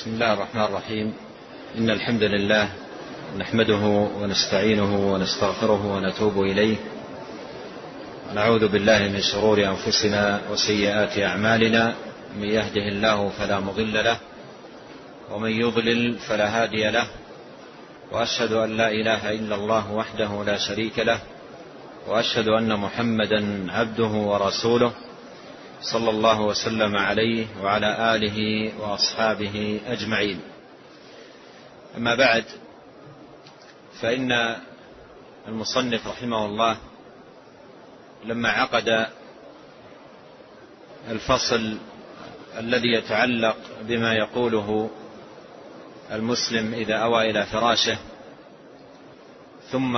بسم الله الرحمن الرحيم. إن الحمد لله نحمده ونستعينه ونستغفره ونتوب إليه. ونعوذ بالله من شرور أنفسنا وسيئات أعمالنا. من يهده الله فلا مضل له ومن يضلل فلا هادي له. وأشهد أن لا إله إلا الله وحده لا شريك له وأشهد أن محمدا عبده ورسوله. صلى الله وسلم عليه وعلى آله وأصحابه أجمعين. أما بعد فإن المصنف رحمه الله لما عقد الفصل الذي يتعلق بما يقوله المسلم إذا أوى إلى فراشه ثم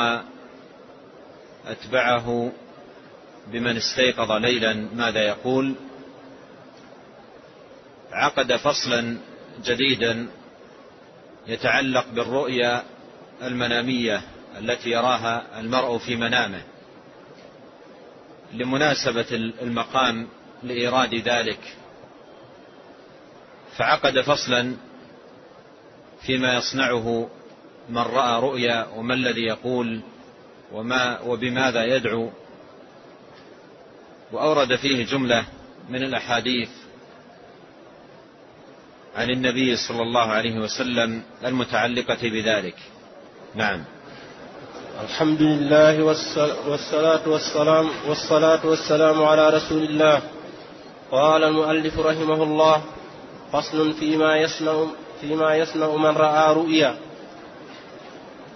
أتبعه بمن استيقظ ليلا ماذا يقول؟ عقد فصلا جديدا يتعلق بالرؤيا المنامية التي يراها المرء في منامه. لمناسبة المقام لإيراد ذلك فعقد فصلا فيما يصنعه من رأى رؤيا وما الذي يقول وما وبماذا يدعو. وأورد فيه جملة من الأحاديث عن النبي صلى الله عليه وسلم المتعلقة بذلك. نعم. الحمد لله والصلاة والسلام والصلاة والسلام على رسول الله. قال المؤلف رحمه الله فصل فيما يصنع فيما يصنع من رأى رؤيا.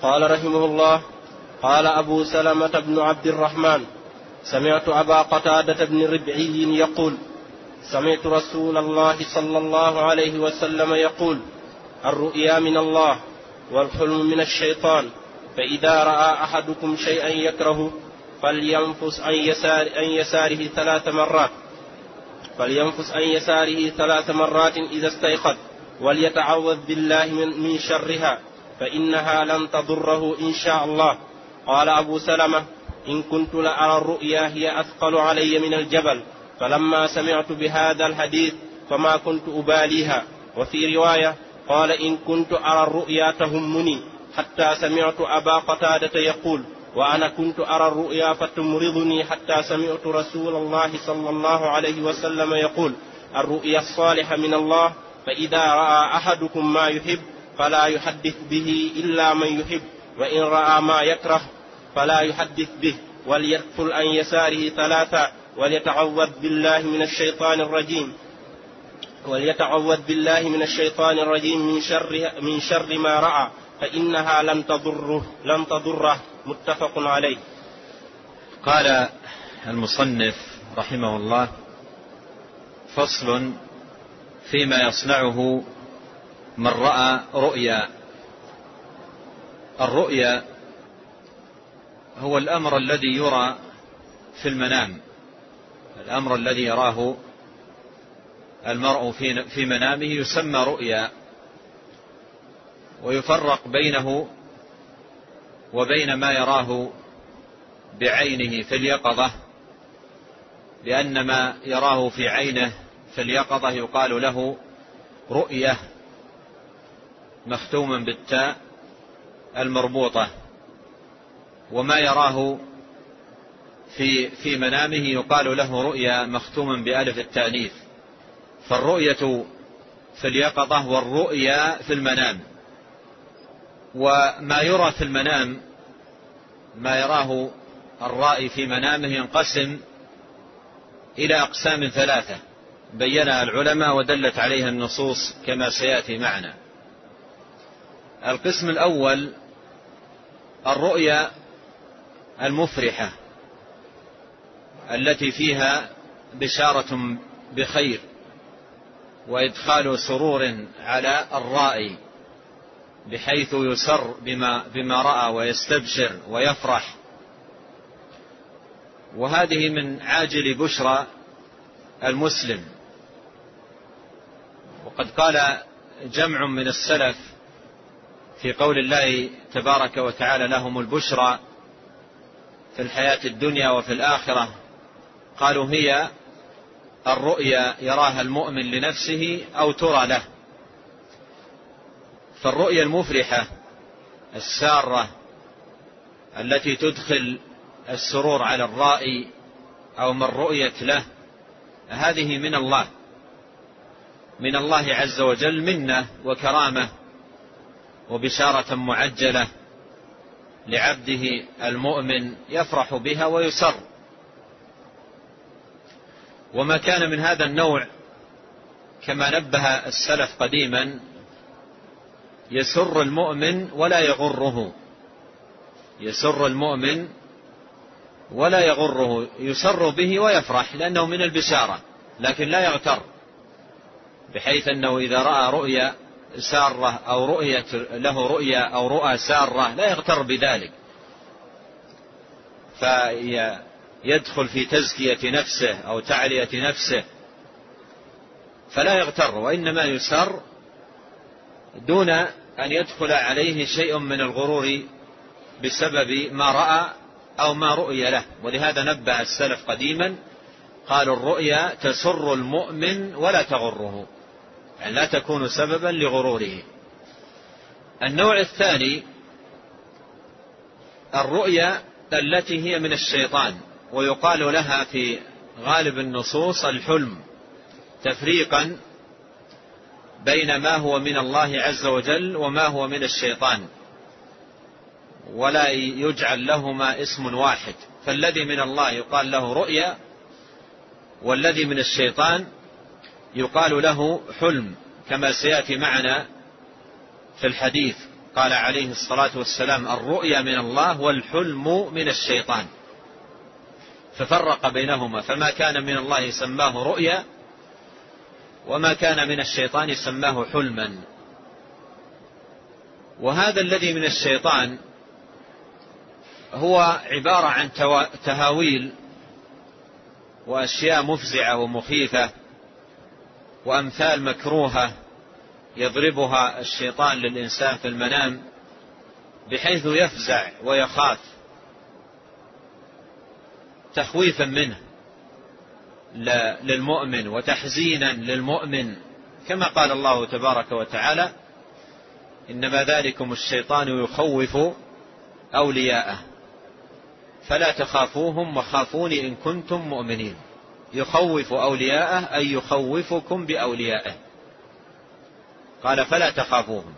قال رحمه الله قال أبو سلمة بن عبد الرحمن سمعت أبا قتادة بن ربعي يقول سمعت رسول الله صلى الله عليه وسلم يقول الرؤيا من الله والحلم من الشيطان فإذا رأى أحدكم شيئا يكره فلينفس عن يسار عن يساره ثلاث مرات. فلينفس عن يساره ثلاث مرات إذا استيقظ وليتعوذ بالله من, من شرها فإنها لن تضره إن شاء الله. قال أبو سلمة إن كنت لأرى الرؤيا هي أثقل علي من الجبل فلما سمعت بهذا الحديث فما كنت أباليها. وفي رواية قال إن كنت أرى الرؤيا تهمني حتى سمعت أبا قتادة يقول وأنا كنت أرى الرؤيا فتمرضني حتى سمعت رسول الله صلى الله عليه وسلم يقول الرؤيا الصالحة من الله فإذا رأى أحدكم ما يحب فلا يحدث به إلا من يحب وإن رأى ما يكره فلا يحدث به وليدخل عن يساره ثلاثا وليتعوذ بالله من الشيطان الرجيم. وليتعوذ بالله من الشيطان الرجيم من شر من شر ما رأى فإنها لن تضره لن تضره. متفق عليه. قال المصنف رحمه الله فصل فيما يصنعه من رأى رؤيا. الرؤيا هو الأمر الذي يرى في المنام. الأمر الذي يراه المرء في منامه يسمى رؤيا ويفرق بينه وبين ما يراه بعينه في اليقظة لأن ما يراه في عينه في اليقظة يقال له رؤية مختوما بالتاء المربوطة. وما يراه في في منامه يقال له رؤيا مختوما بألف التأنيث. فالرؤية في اليقظة والرؤيا في المنام. وما يرى في المنام ما يراه الرائي في منامه ينقسم إلى أقسام ثلاثة. بينها العلماء ودلت عليها النصوص كما سيأتي معنا. القسم الأول الرؤيا المفرحة التي فيها بشارة بخير وإدخال سرور على الرائي بحيث يسر بما, بما رأى ويستبشر ويفرح. وهذه من عاجل بشرى المسلم. وقد قال جمع من السلف في قول الله تبارك وتعالى لهم البشرى في الحياة الدنيا وفي الآخرة قالوا هي الرؤيا يراها المؤمن لنفسه أو ترى له. فالرؤيا المفرحة السارة التي تدخل السرور على الرائي أو من رؤيت له هذه من الله. من الله عز وجل منة وكرامة وبشارة معجلة. لعبده المؤمن يفرح بها ويسر. وما كان من هذا النوع كما نبه السلف قديما يسر المؤمن ولا يغره. يسر المؤمن ولا يغره يسر به ويفرح لأنه من البشارة لكن لا يغتر بحيث أنه إذا رأى رؤيا سارة أو رؤية له رؤيا أو رؤى سارة لا يغتر بذلك. فيدخل في تزكية نفسه أو تعلية نفسه فلا يغتر وإنما يسر دون أن يدخل عليه شيء من الغرور بسبب ما رأى أو ما رؤي له. ولهذا نبه السلف قديما قالوا الرؤيا تسر المؤمن ولا تغره. يعني لا تكون سببا لغروره. النوع الثاني الرؤيا التي هي من الشيطان ويقال لها في غالب النصوص الحلم تفريقا بين ما هو من الله عز وجل وما هو من الشيطان. ولا يجعل لهما اسم واحد. فالذي من الله يقال له رؤيا والذي من الشيطان يقال له حلم كما سيأتي معنا في الحديث. قال عليه الصلاة والسلام الرؤيا من الله والحلم من الشيطان. ففرق بينهما فما كان من الله سماه رؤيا وما كان من الشيطان سماه حلما. وهذا الذي من الشيطان هو عبارة عن تهاويل وأشياء مفزعة ومخيفة. وأمثال مكروهة يضربها الشيطان للإنسان في المنام بحيث يفزع ويخاف تخويفا منه للمؤمن وتحزينا للمؤمن. كما قال الله تبارك وتعالى إنما ذلكم الشيطان يخوف أولياءه فلا تخافوهم وخافوني إن كنتم مؤمنين. يخوف أولياءه أي يخوفكم بأوليائه. قال فلا تخافوهم.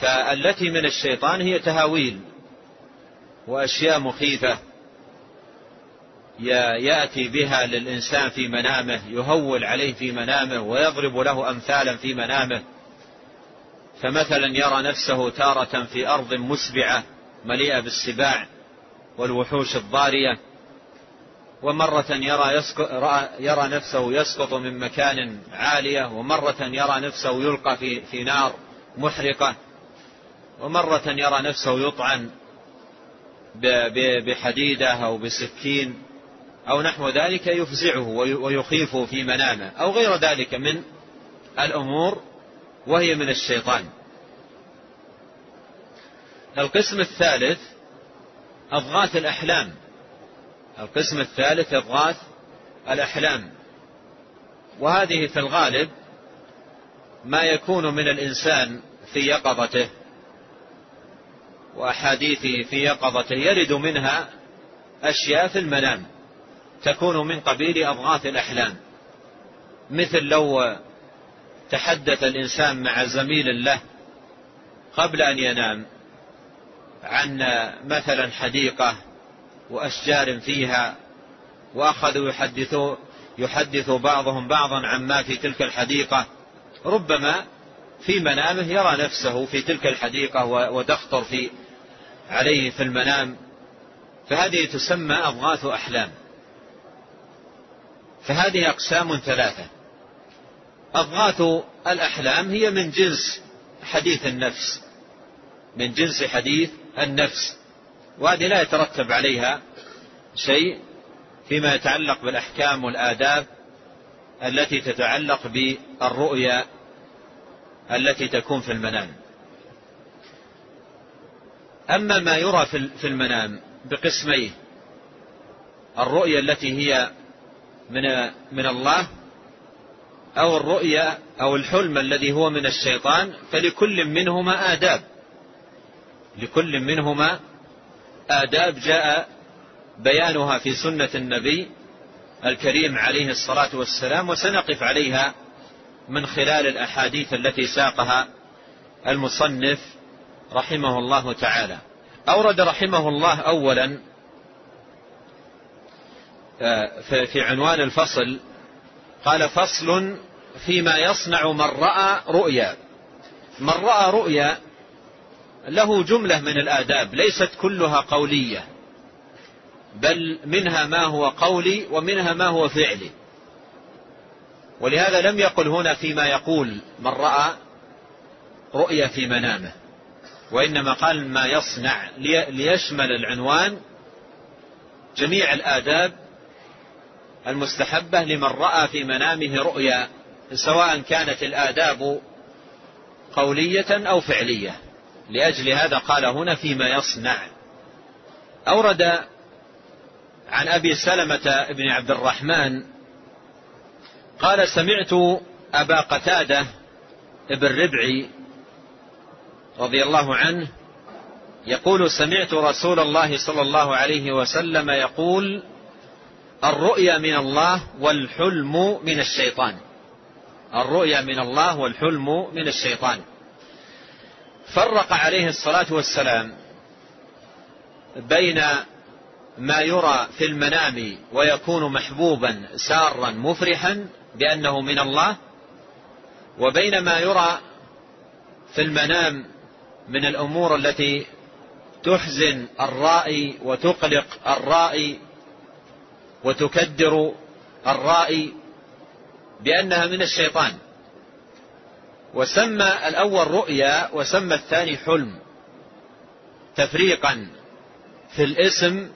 فالتي من الشيطان هي تهاويل وأشياء مخيفة يأتي بها للإنسان في منامه يهول عليه في منامه ويضرب له أمثالا في منامه. فمثلا يرى نفسه تارة في أرض مسبعة مليئة بالسباع والوحوش الضارية. ومرة يرى, يسقط يرى نفسه يسقط من مكان عالية ومرة يرى نفسه يلقى في, في نار محرقة ومرة يرى نفسه يطعن بحديدة أو بسكين أو نحو ذلك يفزعه ويخيفه في منامه أو غير ذلك من الأمور وهي من الشيطان. القسم الثالث أضغاث الأحلام. القسم الثالث إضغاث الأحلام. وهذه في الغالب ما يكون من الإنسان في يقظته وأحاديثه في يقظته يرد منها أشياء في المنام تكون من قبيل أضغاث الأحلام. مثل لو تحدث الإنسان مع زميل له قبل أن ينام عن مثلا حديقة وأشجار فيها وأخذوا يحدثوا يحدث بعضهم بعضا عما في تلك الحديقة. ربما في منامه يرى نفسه في تلك الحديقة وتخطر في عليه في المنام. فهذه تسمى أضغاث أحلام. فهذه أقسام ثلاثة. أضغاث الأحلام هي من جنس حديث النفس. من جنس حديث النفس. وهذه لا يترتب عليها شيء فيما يتعلق بالأحكام والآداب التي تتعلق بالرؤيا التي تكون في المنام. أما ما يرى في المنام بقسميه الرؤيا التي هي من من الله أو الرؤيا أو الحلم الذي هو من الشيطان فلكل منهما آداب. لكل منهما آداب جاء بيانها في سنة النبي الكريم عليه الصلاة والسلام وسنقف عليها من خلال الأحاديث التي ساقها المصنف رحمه الله تعالى. أورد رحمه الله أولا آه، في عنوان الفصل قال فصل فيما يصنع من رأى رؤيا. من رأى رؤيا له جملة من الآداب ليست كلها قولية بل منها ما هو قولي ومنها ما هو فعلي. ولهذا لم يقل هنا فيما يقول من رأى رؤيا في منامه وإنما قال ما يصنع ليشمل العنوان جميع الآداب المستحبة لمن رأى في منامه رؤيا سواء كانت الآداب قولية أو فعلية. لأجل هذا قال هنا فيما يصنع. أورد عن أبي سلمة بن عبد الرحمن قال سمعت أبا قتادة بن ربعي رضي الله عنه يقول سمعت رسول الله صلى الله عليه وسلم يقول الرؤيا من الله والحلم من الشيطان. الرؤيا من الله والحلم من الشيطان. فرق عليه الصلاة والسلام بين ما يرى في المنام ويكون محبوبا سارا مفرحا بأنه من الله وبين ما يرى في المنام من الأمور التي تحزن الرائي وتقلق الرائي وتكدر الرائي بأنها من الشيطان. وسمى الأول رؤيا وسمى الثاني حلم. تفريقا في الاسم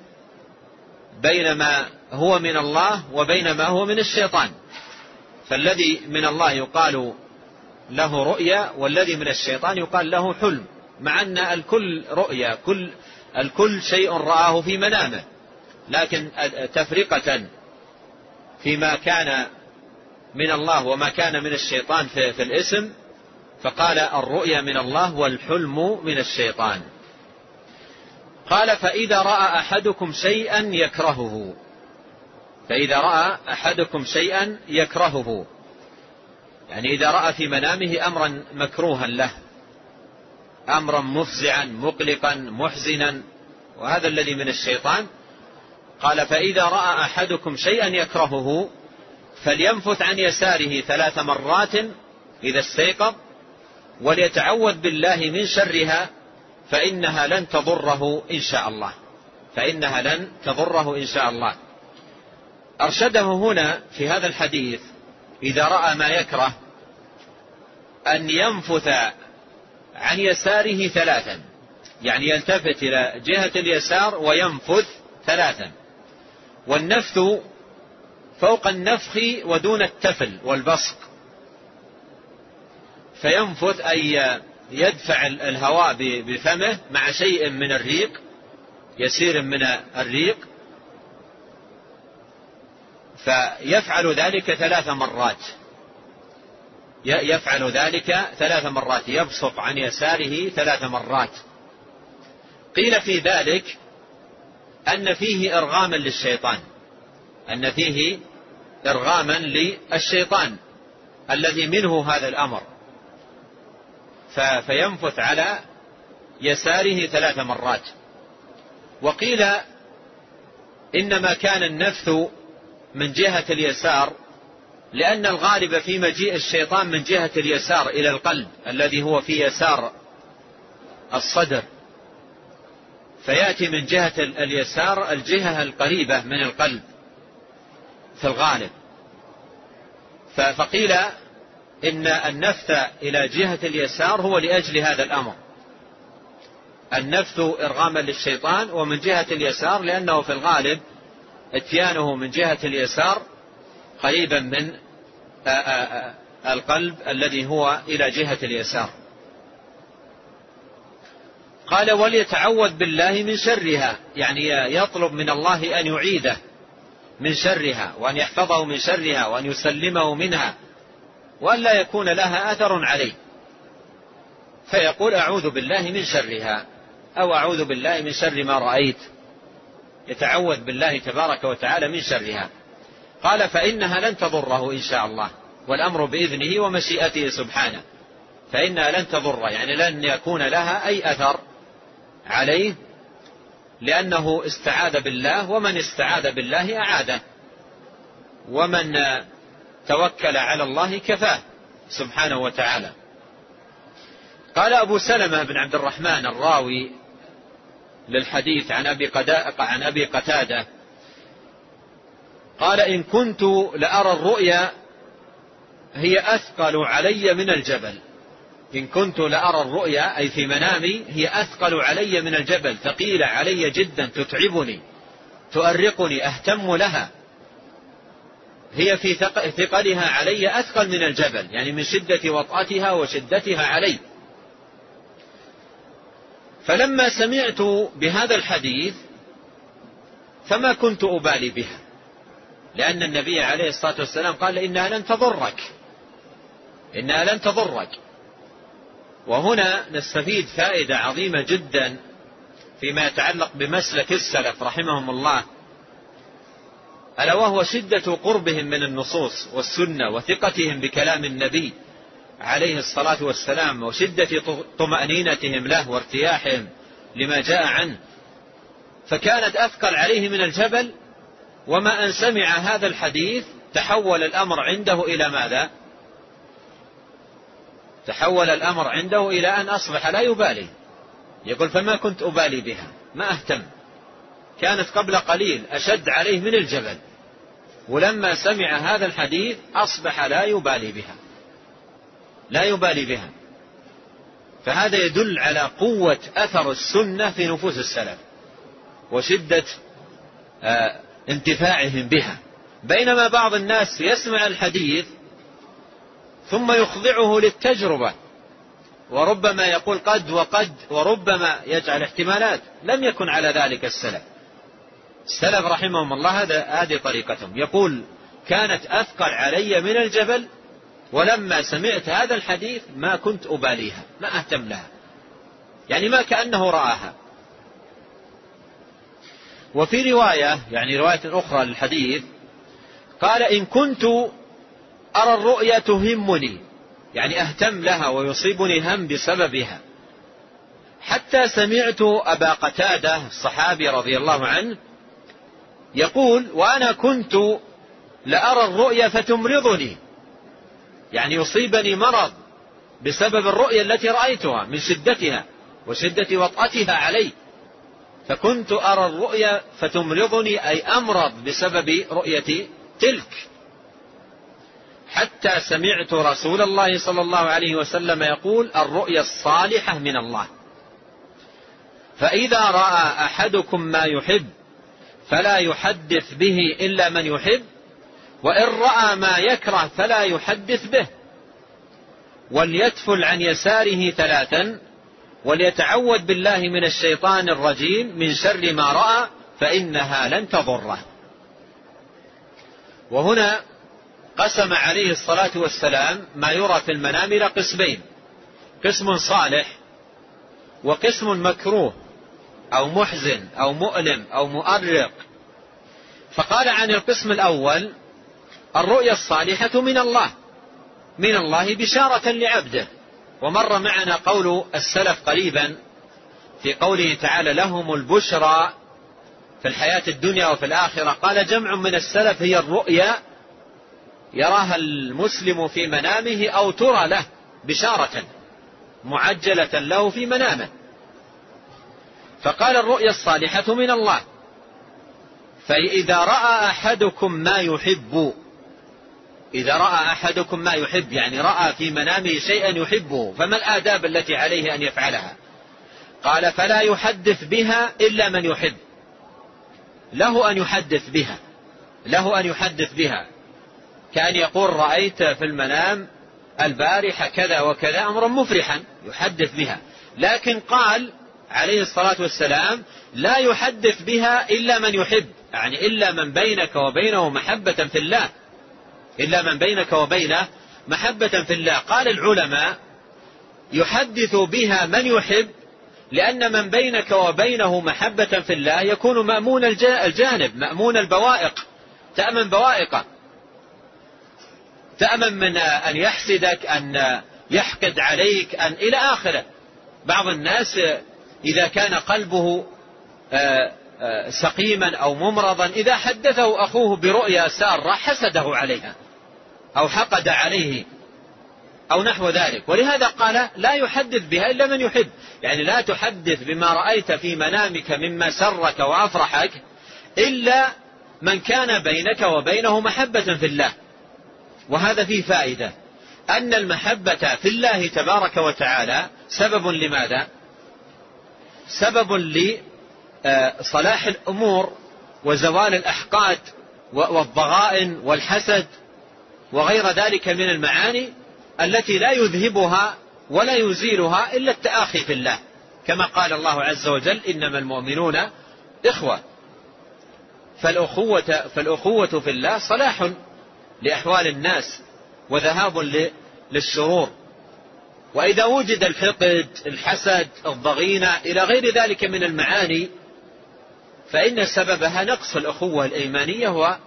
بين ما هو من الله وبين ما هو من الشيطان. فالذي من الله يقال له رؤيا والذي من الشيطان يقال له حلم مع أن الكل رؤيا كل الكل شيء رآه في منامه. لكن تفرقة فيما كان من الله وما كان من الشيطان في, في الاسم فقال الرؤيا من الله والحلم من الشيطان. قال فإذا رأى أحدكم شيئا يكرهه. فإذا رأى أحدكم شيئا يكرهه. يعني إذا رأى في منامه أمرا مكروها له. أمرا مفزعا مقلقا محزنا. وهذا الذي من الشيطان. قال فإذا رأى أحدكم شيئا يكرهه فلينفث عن يساره ثلاث مرات إذا استيقظ. وليتعوذ بالله من شرها فإنها لن تضره إن شاء الله. فإنها لن تضره إن شاء الله. أرشده هنا في هذا الحديث إذا رأى ما يكره أن ينفث عن يساره ثلاثا. يعني يلتفت إلى جهة اليسار وينفث ثلاثا. والنفث فوق النفخ ودون التفل والبصق. فينفث أي يدفع الهواء بفمه مع شيء من الريق يسير من الريق. فيفعل ذلك ثلاث مرات. يفعل ذلك ثلاث مرات. يبسط عن يساره ثلاث مرات. قيل في ذلك أن فيه إرغاما للشيطان. أن فيه إرغاما للشيطان الذي منه هذا الأمر. فينفث على يساره ثلاث مرات. وقيل إنما كان النفث من جهة اليسار لأن الغالب في مجيء الشيطان من جهة اليسار إلى القلب الذي هو في يسار الصدر. فيأتي من جهة اليسار الجهة القريبة من القلب في الغالب. فقيل إن النفث إلى جهة اليسار هو لأجل هذا الأمر. النفث إرغاما للشيطان ومن جهة اليسار لأنه في الغالب إتيانه من جهة اليسار قريبا من القلب الذي هو إلى جهة اليسار. قال وليتعوذ بالله من شرها. يعني يطلب من الله أن يعيده من شرها وأن يحفظه من شرها وأن يسلمه منها. وأن لا يكون لها أثر عليه. فيقول أعوذ بالله من شرها أو أعوذ بالله من شر ما رأيت. يتعوذ بالله تبارك وتعالى من شرها. قال فإنها لن تضره إن شاء الله والأمر بإذنه ومشيئته سبحانه. فإنها لن تضر يعني لن يكون لها أي أثر عليه لأنه استعاذ بالله ومن استعاذ بالله أعاده. ومن توكل على الله كفاه سبحانه وتعالى. قال أبو سلمة بن عبد الرحمن الراوي للحديث عن أبي, عن أبي قتادة قال إن كنت لأرى الرؤيا هي أثقل علي من الجبل. إن كنت لأرى الرؤيا أي في منامي هي أثقل علي من الجبل. ثقيلة علي جدا تتعبني تؤرقني أهتم لها. هي في ثقلها علي أثقل من الجبل يعني من شدة وطأتها وشدتها علي. فلما سمعت بهذا الحديث فما كنت أبالي بها. لأن النبي عليه الصلاة والسلام قال إنها لن تضرك. إنها لن تضرك. وهنا نستفيد فائدة عظيمة جدا فيما يتعلق بمسلك السلف رحمهم الله. ألا وهو شدة قربهم من النصوص والسنة وثقتهم بكلام النبي عليه الصلاة والسلام وشدة طمأنينتهم له وارتياحهم لما جاء عنه. فكانت أثقل عليه من الجبل وما أن سمع هذا الحديث تحول الأمر عنده إلى ماذا؟ تحول الأمر عنده إلى أن أصبح لا يبالي. يقول فما كنت أبالي بها ما أهتم. كانت قبل قليل أشد عليه من الجبل. ولما سمع هذا الحديث أصبح لا يبالي بها. لا يبالي بها. فهذا يدل على قوة أثر السنة في نفوس السلف وشدة آه، انتفاعهم بها. بينما بعض الناس يسمع الحديث ثم يخضعه للتجربة وربما يقول قد وقد وربما يجعل احتمالات. لم يكن على ذلك السلف. السلف رحمهم الله هذا هذه طريقتهم. يقول كانت أثقل علي من الجبل ولما سمعت هذا الحديث ما كنت أباليها ما أهتم لها. يعني ما كأنه رآها. وفي رواية يعني رواية أخرى للحديث قال إن كنت أرى الرؤيا تهمني يعني أهتم لها ويصيبني هم بسببها. حتى سمعت أبا قتادة الصحابي رضي الله عنه يقول وأنا كنت لأرى الرؤيا فتمرضني. يعني يصيبني مرض بسبب الرؤيا التي رأيتها من شدتها وشدة وطأتها علي. فكنت أرى الرؤيا فتمرضني أي أمرض بسبب رؤية تلك. حتى سمعت رسول الله صلى الله عليه وسلم يقول الرؤيا الصالحة من الله. فإذا رأى أحدكم ما يحب فلا يحدث به إلا من يحب وإن رأى ما يكره فلا يحدث به. وليتفل عن يساره ثلاثا وليتعوذ بالله من الشيطان الرجيم من شر ما رأى فإنها لن تضره. وهنا قسم عليه الصلاة والسلام ما يرى في المنام إلى قسمين قسم صالح وقسم مكروه. أو محزن أو مؤلم أو مؤرق. فقال عن القسم الأول الرؤيا الصالحة من الله من الله بشارة لعبده. ومر معنا قول السلف قريبا في قوله تعالى لهم البشرى في الحياة الدنيا وفي الآخرة قال جمع من السلف هي الرؤيا يراها المسلم في منامه أو ترى له بشارة معجلة له في منامه فقال الرؤيا الصالحة من الله فإذا رأى أحدكم ما يحب إذا رأى أحدكم ما يحب يعني رأى في منامه شيئا يحبه فما الآداب التي عليه أن يفعلها؟ قال فلا يحدث بها إلا من يحب. له أن يحدث بها له أن يحدث بها. كأن يقول رأيت في المنام البارحة كذا وكذا أمرا مفرحا يحدث بها. لكن قال عليه الصلاة والسلام لا يحدث بها إلا من يحب يعني إلا من بينك وبينه محبة في الله إلا من بينك وبينه محبة في الله. قال العلماء يحدث بها من يحب لأن من بينك وبينه محبة في الله يكون مأمون الجانب مأمون البوائق تأمن بوائقه. تأمن من أن يحسدك أن يحقد عليك أن إلى آخره. بعض الناس إذا كان قلبه آه، آه، سقيما أو ممرضا إذا حدثه أخوه برؤيا سارة حسده عليها أو حقد عليه أو نحو ذلك. ولهذا قال لا يحدث بها إلا من يحب. يعني لا تحدث بما رأيت في منامك مما سرك وأفرحك إلا من كان بينك وبينه محبة في الله. وهذا فيه فائدة. أن المحبة في الله تبارك وتعالى سبب لماذا؟ سبب لصلاح الأمور وزوال الأحقاد والضغائن والحسد وغير ذلك من المعاني التي لا يذهبها ولا يزيلها إلا التآخي في الله. كما قال الله عز وجل إنما المؤمنون إخوة. فالأخوة, فالأخوة في الله صلاح لأحوال الناس وذهاب للشرور. وإذا وجد الحقد الحسد الضغينة إلى غير ذلك من المعاني فإن سببها نقص الأخوة الإيمانية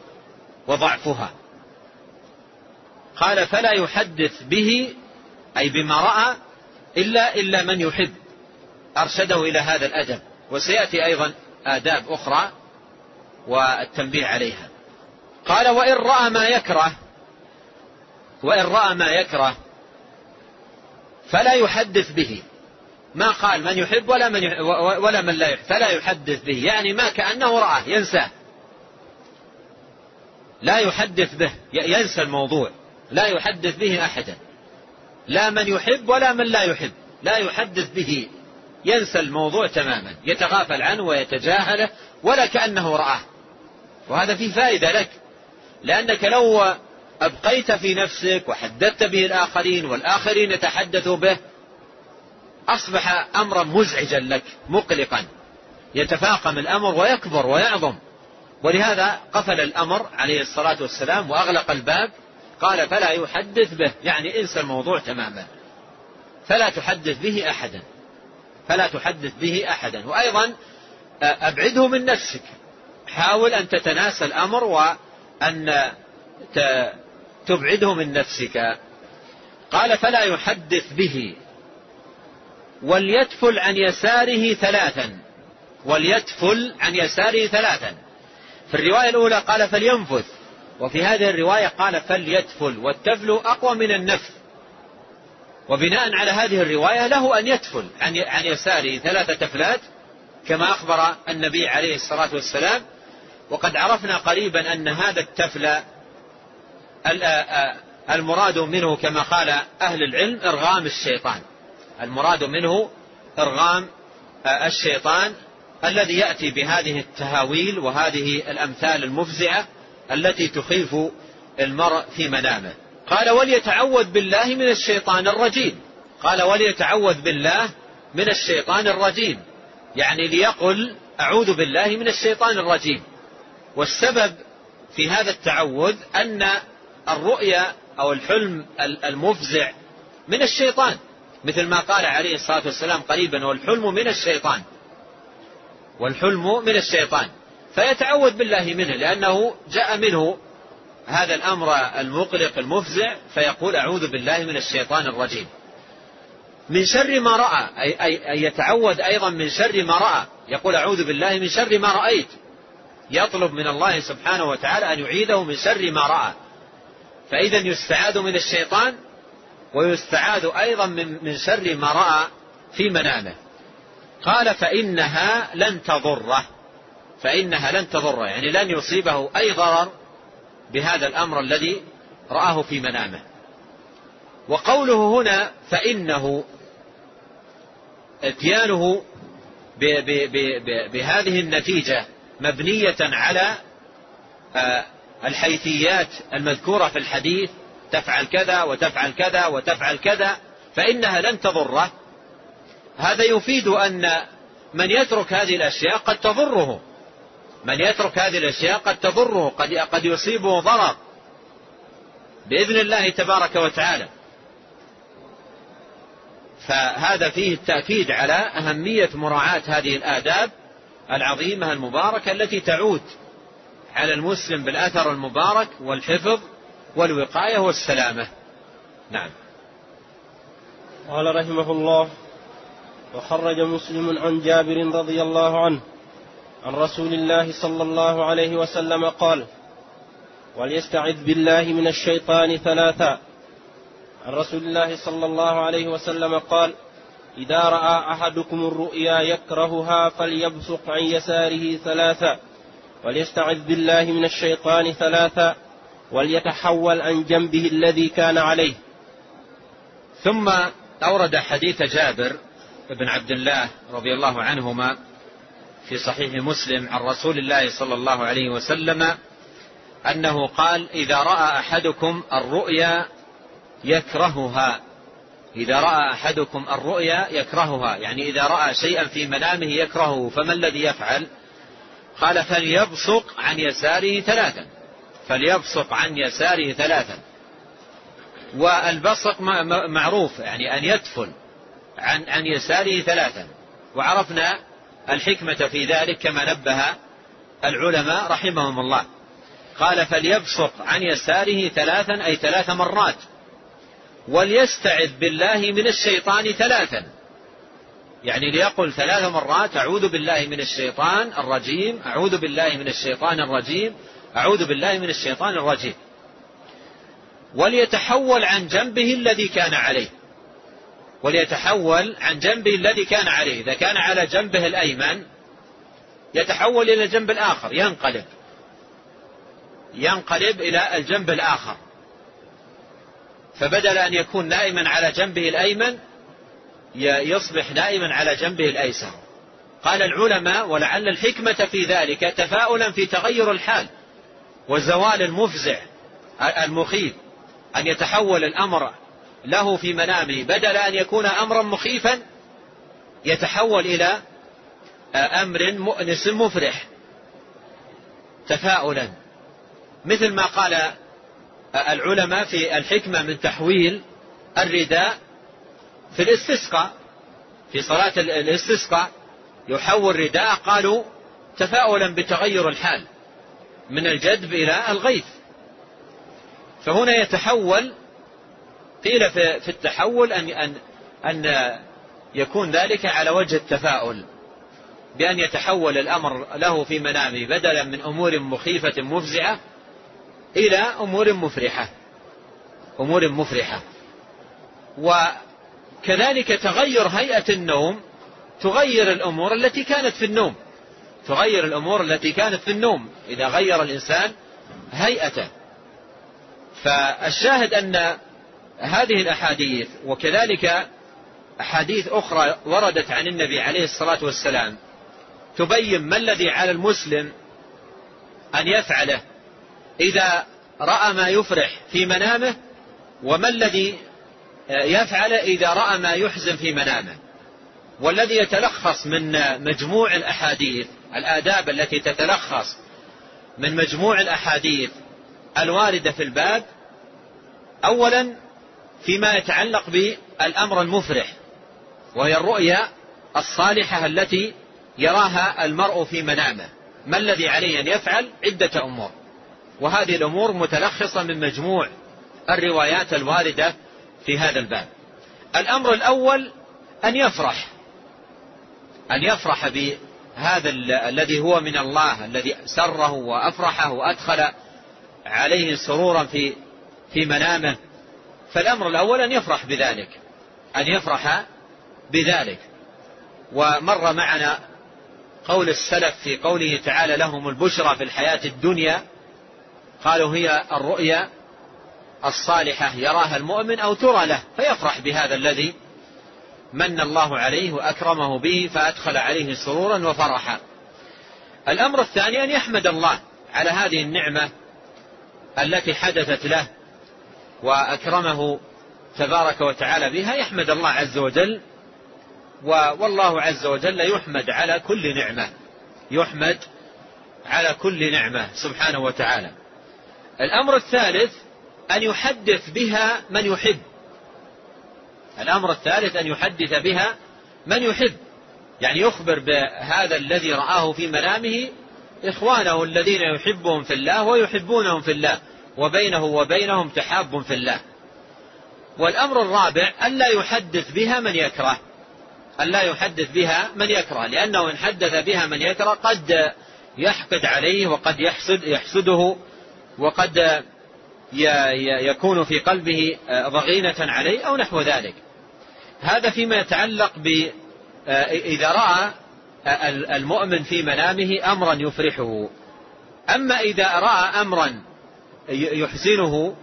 وضعفها. قال فلا يحدث به أي بما رأى إلا إلا من يحب. أرشده إلى هذا الأدب. وسيأتي أيضا آداب أخرى والتنبيه عليها. قال وإن رأى ما يكره وإن رأى ما يكره فلا يحدث به. ما قال من يحب ولا من يحب ولا من لا يحب. فلا يحدث به. يعني ما كأنه رآه ينساه لا يحدث به. ينسى الموضوع. لا يحدث به أحدا. لا من يحب ولا من لا يحب. لا يحدث به. ينسى الموضوع تماما. يتغافل عنه ويتجاهله ولا كأنه رآه. وهذا فيه فائدة لك. لأنك لو أبقيت في نفسك وحدثت به الآخرين والآخرين يتحدثوا به أصبح أمرا مزعجا لك مقلقا. يتفاقم الأمر ويكبر ويعظم. ولهذا قفل الأمر عليه الصلاة والسلام وأغلق الباب قال فلا يحدث به. يعني انسى الموضوع تماما. فلا تحدث به أحدا. فلا تحدث به أحدا. وأيضا أبعده من نفسك. حاول أن تتناسى الأمر وأن تبعده من نفسك. قال فلا يحدث به. وليتفل عن يساره ثلاثا. وليتفل عن يساره ثلاثا. في الرواية الأولى قال فلينفث. وفي هذه الرواية قال فليتفل والتفل أقوى من النفث. وبناء على هذه الرواية له أن يتفل عن يساره ثلاثة تفلات كما أخبر النبي عليه الصلاة والسلام. وقد عرفنا قريبا أن هذا التفل المراد منه كما قال أهل العلم إرغام الشيطان. المراد منه إرغام الشيطان الذي يأتي بهذه التهاويل وهذه الأمثال المفزعة التي تخيف المرء في منامه. قال وليتعوذ بالله من الشيطان الرجيم. قال وليتعوذ بالله من الشيطان الرجيم. يعني ليقل أعوذ بالله من الشيطان الرجيم. والسبب في هذا التعوذ أن الرؤيا أو الحلم المفزع من الشيطان مثل ما قال عليه الصلاة والسلام قريبا والحلم من الشيطان. والحلم من الشيطان. فيتعوذ بالله منه لأنه جاء منه هذا الأمر المقلق المفزع فيقول أعوذ بالله من الشيطان الرجيم. من شر ما رأى أي, أي, أي يتعوذ أيضا من شر ما رأى. يقول أعوذ بالله من شر ما رأيت. يطلب من الله سبحانه وتعالى أن يعيده من شر ما رأى. فإذا يستعاذ من الشيطان ويستعاذ أيضا من, من شر ما رأى في منامه. قال فإنها لن تضره. فإنها لن تضره يعني لن يصيبه أي ضرر بهذا الأمر الذي رآه في منامه. وقوله هنا فإنه اتيانه بهذه النتيجة مبنية على آه، الحيثيات المذكورة في الحديث تفعل كذا وتفعل كذا وتفعل كذا فإنها لن تضره. هذا يفيد أن من يترك هذه الأشياء قد تضره. من يترك هذه الأشياء قد تضره قد قد يصيبه ضرر. بإذن الله تبارك وتعالى. فهذا فيه التأكيد على أهمية مراعاة هذه الآداب العظيمة المباركة التي تعود على المسلم بالأثر المبارك والحفظ والوقاية والسلامة. نعم. قال رحمه الله وخرج مسلم عن جابر رضي الله عنه عن رسول الله صلى الله عليه وسلم قال وليستعذ بالله من الشيطان ثلاثا. عن رسول الله صلى الله عليه وسلم قال إذا رأى أحدكم الرؤيا يكرهها فليبصق عن يساره ثلاثا. وليستعذ بالله من الشيطان ثلاثا وليتحول عن جنبه الذي كان عليه. ثم أورد حديث جابر بن عبد الله رضي الله عنهما في صحيح مسلم عن رسول الله صلى الله عليه وسلم أنه قال إذا رأى أحدكم الرؤيا يكرهها. إذا رأى أحدكم الرؤيا يكرهها يعني إذا رأى شيئا في منامه يكرهه فما الذي يفعل؟ قال فليبصق عن يساره ثلاثا. فليبصق عن يساره ثلاثا. والبصق معروف يعني أن يدفن عن عن يساره ثلاثا. وعرفنا الحكمة في ذلك كما نبه العلماء رحمهم الله. قال فليبصق عن يساره ثلاثا أي ثلاث مرات. وليستعذ بالله من الشيطان ثلاثا. يعني ليقل ثلاث مرات أعوذ بالله من الشيطان الرجيم أعوذ بالله من الشيطان الرجيم أعوذ بالله من الشيطان الرجيم. وليتحول عن جنبه الذي كان عليه. وليتحول عن جنبه الذي كان عليه. إذا كان على جنبه الأيمن يتحول إلى الجنب الآخر ينقلب. ينقلب إلى الجنب الآخر. فبدل أن يكون نائما على جنبه الأيمن يصبح نائما على جنبه الأيسر. قال العلماء ولعل الحكمة في ذلك تفاؤلا في تغير الحال وزوال المفزع المخيف أن يتحول الأمر له في منامه. بدل أن يكون أمرا مخيفا يتحول إلى أمر مؤنس مفرح تفاؤلا. مثل ما قال العلماء في الحكمة من تحويل الرداء في الاستسقاء في صلاة الاستسقاء يحول رداء قالوا تفاؤلا بتغير الحال من الجدب إلى الغيث. فهنا يتحول قيل في التحول أن أن أن يكون ذلك على وجه التفاؤل بأن يتحول الأمر له في منامه بدلا من أمور مخيفة مفزعة إلى أمور مفرحة أمور مفرحة. وكذلك تغير هيئة النوم تغير الأمور التي كانت في النوم. تغير الأمور التي كانت في النوم. إذا غير الإنسان هيئته. فالشاهد أن هذه الأحاديث وكذلك أحاديث أخرى وردت عن النبي عليه الصلاة والسلام تبين ما الذي على المسلم أن يفعله إذا رأى ما يفرح في منامه وما الذي يفعل إذا رأى ما يحزن في منامه. والذي يتلخص من مجموع الأحاديث الآداب التي تتلخص من مجموع الأحاديث الواردة في الباب أولا فيما يتعلق بالأمر المفرح وهي الرؤيا الصالحة التي يراها المرء في منامه. ما الذي عليه أن يفعل؟ عدة أمور. وهذه الأمور متلخصة من مجموع الروايات الواردة في هذا الباب. الأمر الأول أن يفرح. أن يفرح بهذا الذي هو من الله الذي سره وأفرحه وأدخل عليه سرورا في في منامه. فالأمر الأول أن يفرح بذلك أن يفرح بذلك. ومر معنا قول السلف في قوله تعالى لهم البشرى في الحياة الدنيا قالوا هي الرؤيا الصالحة يراها المؤمن أو ترى له فيفرح بهذا الذي من الله عليه وأكرمه به فأدخل عليه سرورا وفرحا. الأمر الثاني أن يحمد الله على هذه النعمة التي حدثت له وأكرمه تبارك وتعالى بها يحمد الله عز وجل والله عز وجل يحمد على كل نعمة يحمد على كل نعمة سبحانه وتعالى. الأمر الثالث أن يحدث بها من يحب. الأمر الثالث أن يحدث بها من يحب. يعني يخبر بهذا الذي رآه في منامه إخوانه الذين يحبهم في الله ويحبونهم في الله وبينه وبينهم تحاب في الله. والأمر الرابع ألا يحدث بها من يكره. ألا يحدث بها من يكره لأنه إن حدث بها من يكره قد يحقد عليه وقد يحسد يحسده وقد يكون في قلبه ضغينة عليه أو نحو ذلك. هذا فيما يتعلق ب إذا رأى المؤمن في منامه أمرا يفرحه. أما إذا رأى أمرا يحزنه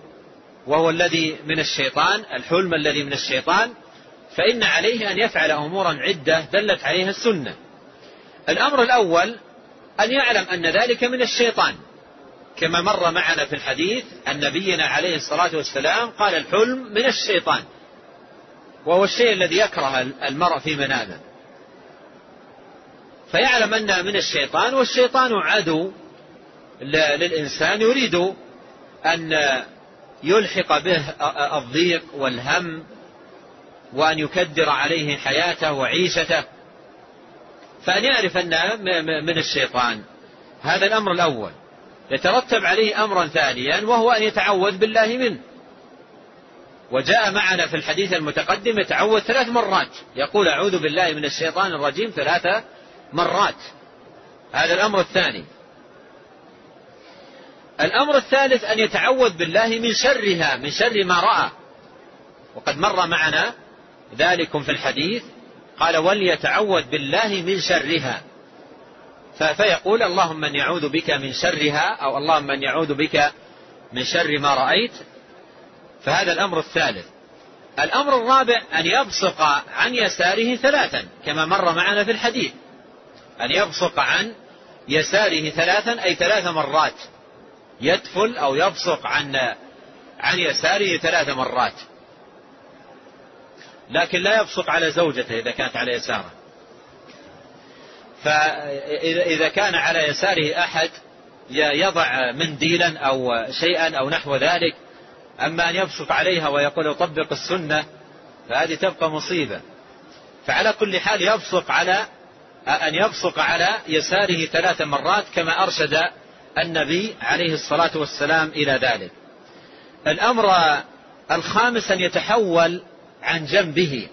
وهو الذي من الشيطان الحلم الذي من الشيطان فإن عليه أن يفعل أمورا عدة دلت عليها السنة. الأمر الأول أن يعلم أن ذلك من الشيطان. كما مر معنا في الحديث أن نبينا عليه الصلاة والسلام قال الحلم من الشيطان. وهو الشيء الذي يكره المرء في منامه. فيعلم أنها من الشيطان والشيطان عدو للإنسان. يريد أن يلحق به الضيق والهم وأن يكدر عليه حياته وعيشته. فأن يعرف أنها من الشيطان. هذا الأمر الأول. يترتب عليه أمرا ثانيا وهو أن يتعوذ بالله منه. وجاء معنا في الحديث المتقدم يتعوذ ثلاث مرات. يقول أعوذ بالله من الشيطان الرجيم ثلاث مرات. هذا الأمر الثاني. الأمر الثالث أن يتعوذ بالله من شرها من شر ما رأى. وقد مر معنا ذلكم في الحديث. قال وليتعوذ بالله من شرها. فيقول اللهم من يعوذ بك من شرها أو اللهم من يعوذ بك من شر ما رأيت. فهذا الأمر الثالث. الأمر الرابع أن يبصق عن يساره ثلاثا كما مر معنا في الحديث. أن يبصق عن يساره ثلاثا أي ثلاث مرات. يدفل أو يبصق عن عن يساره ثلاث مرات. لكن لا يبصق على زوجته إذا كانت على يساره. فإذا كان على يساره أحد يضع منديلا أو شيئا أو نحو ذلك أما أن يبصق عليها ويقول يطبق السنة فهذه تبقى مصيبة. فعلى كل حال يبصق على أن يبصق على يساره ثلاث مرات كما أرشد النبي عليه الصلاة والسلام إلى ذلك. الأمر الخامس أن يتحول عن جنبه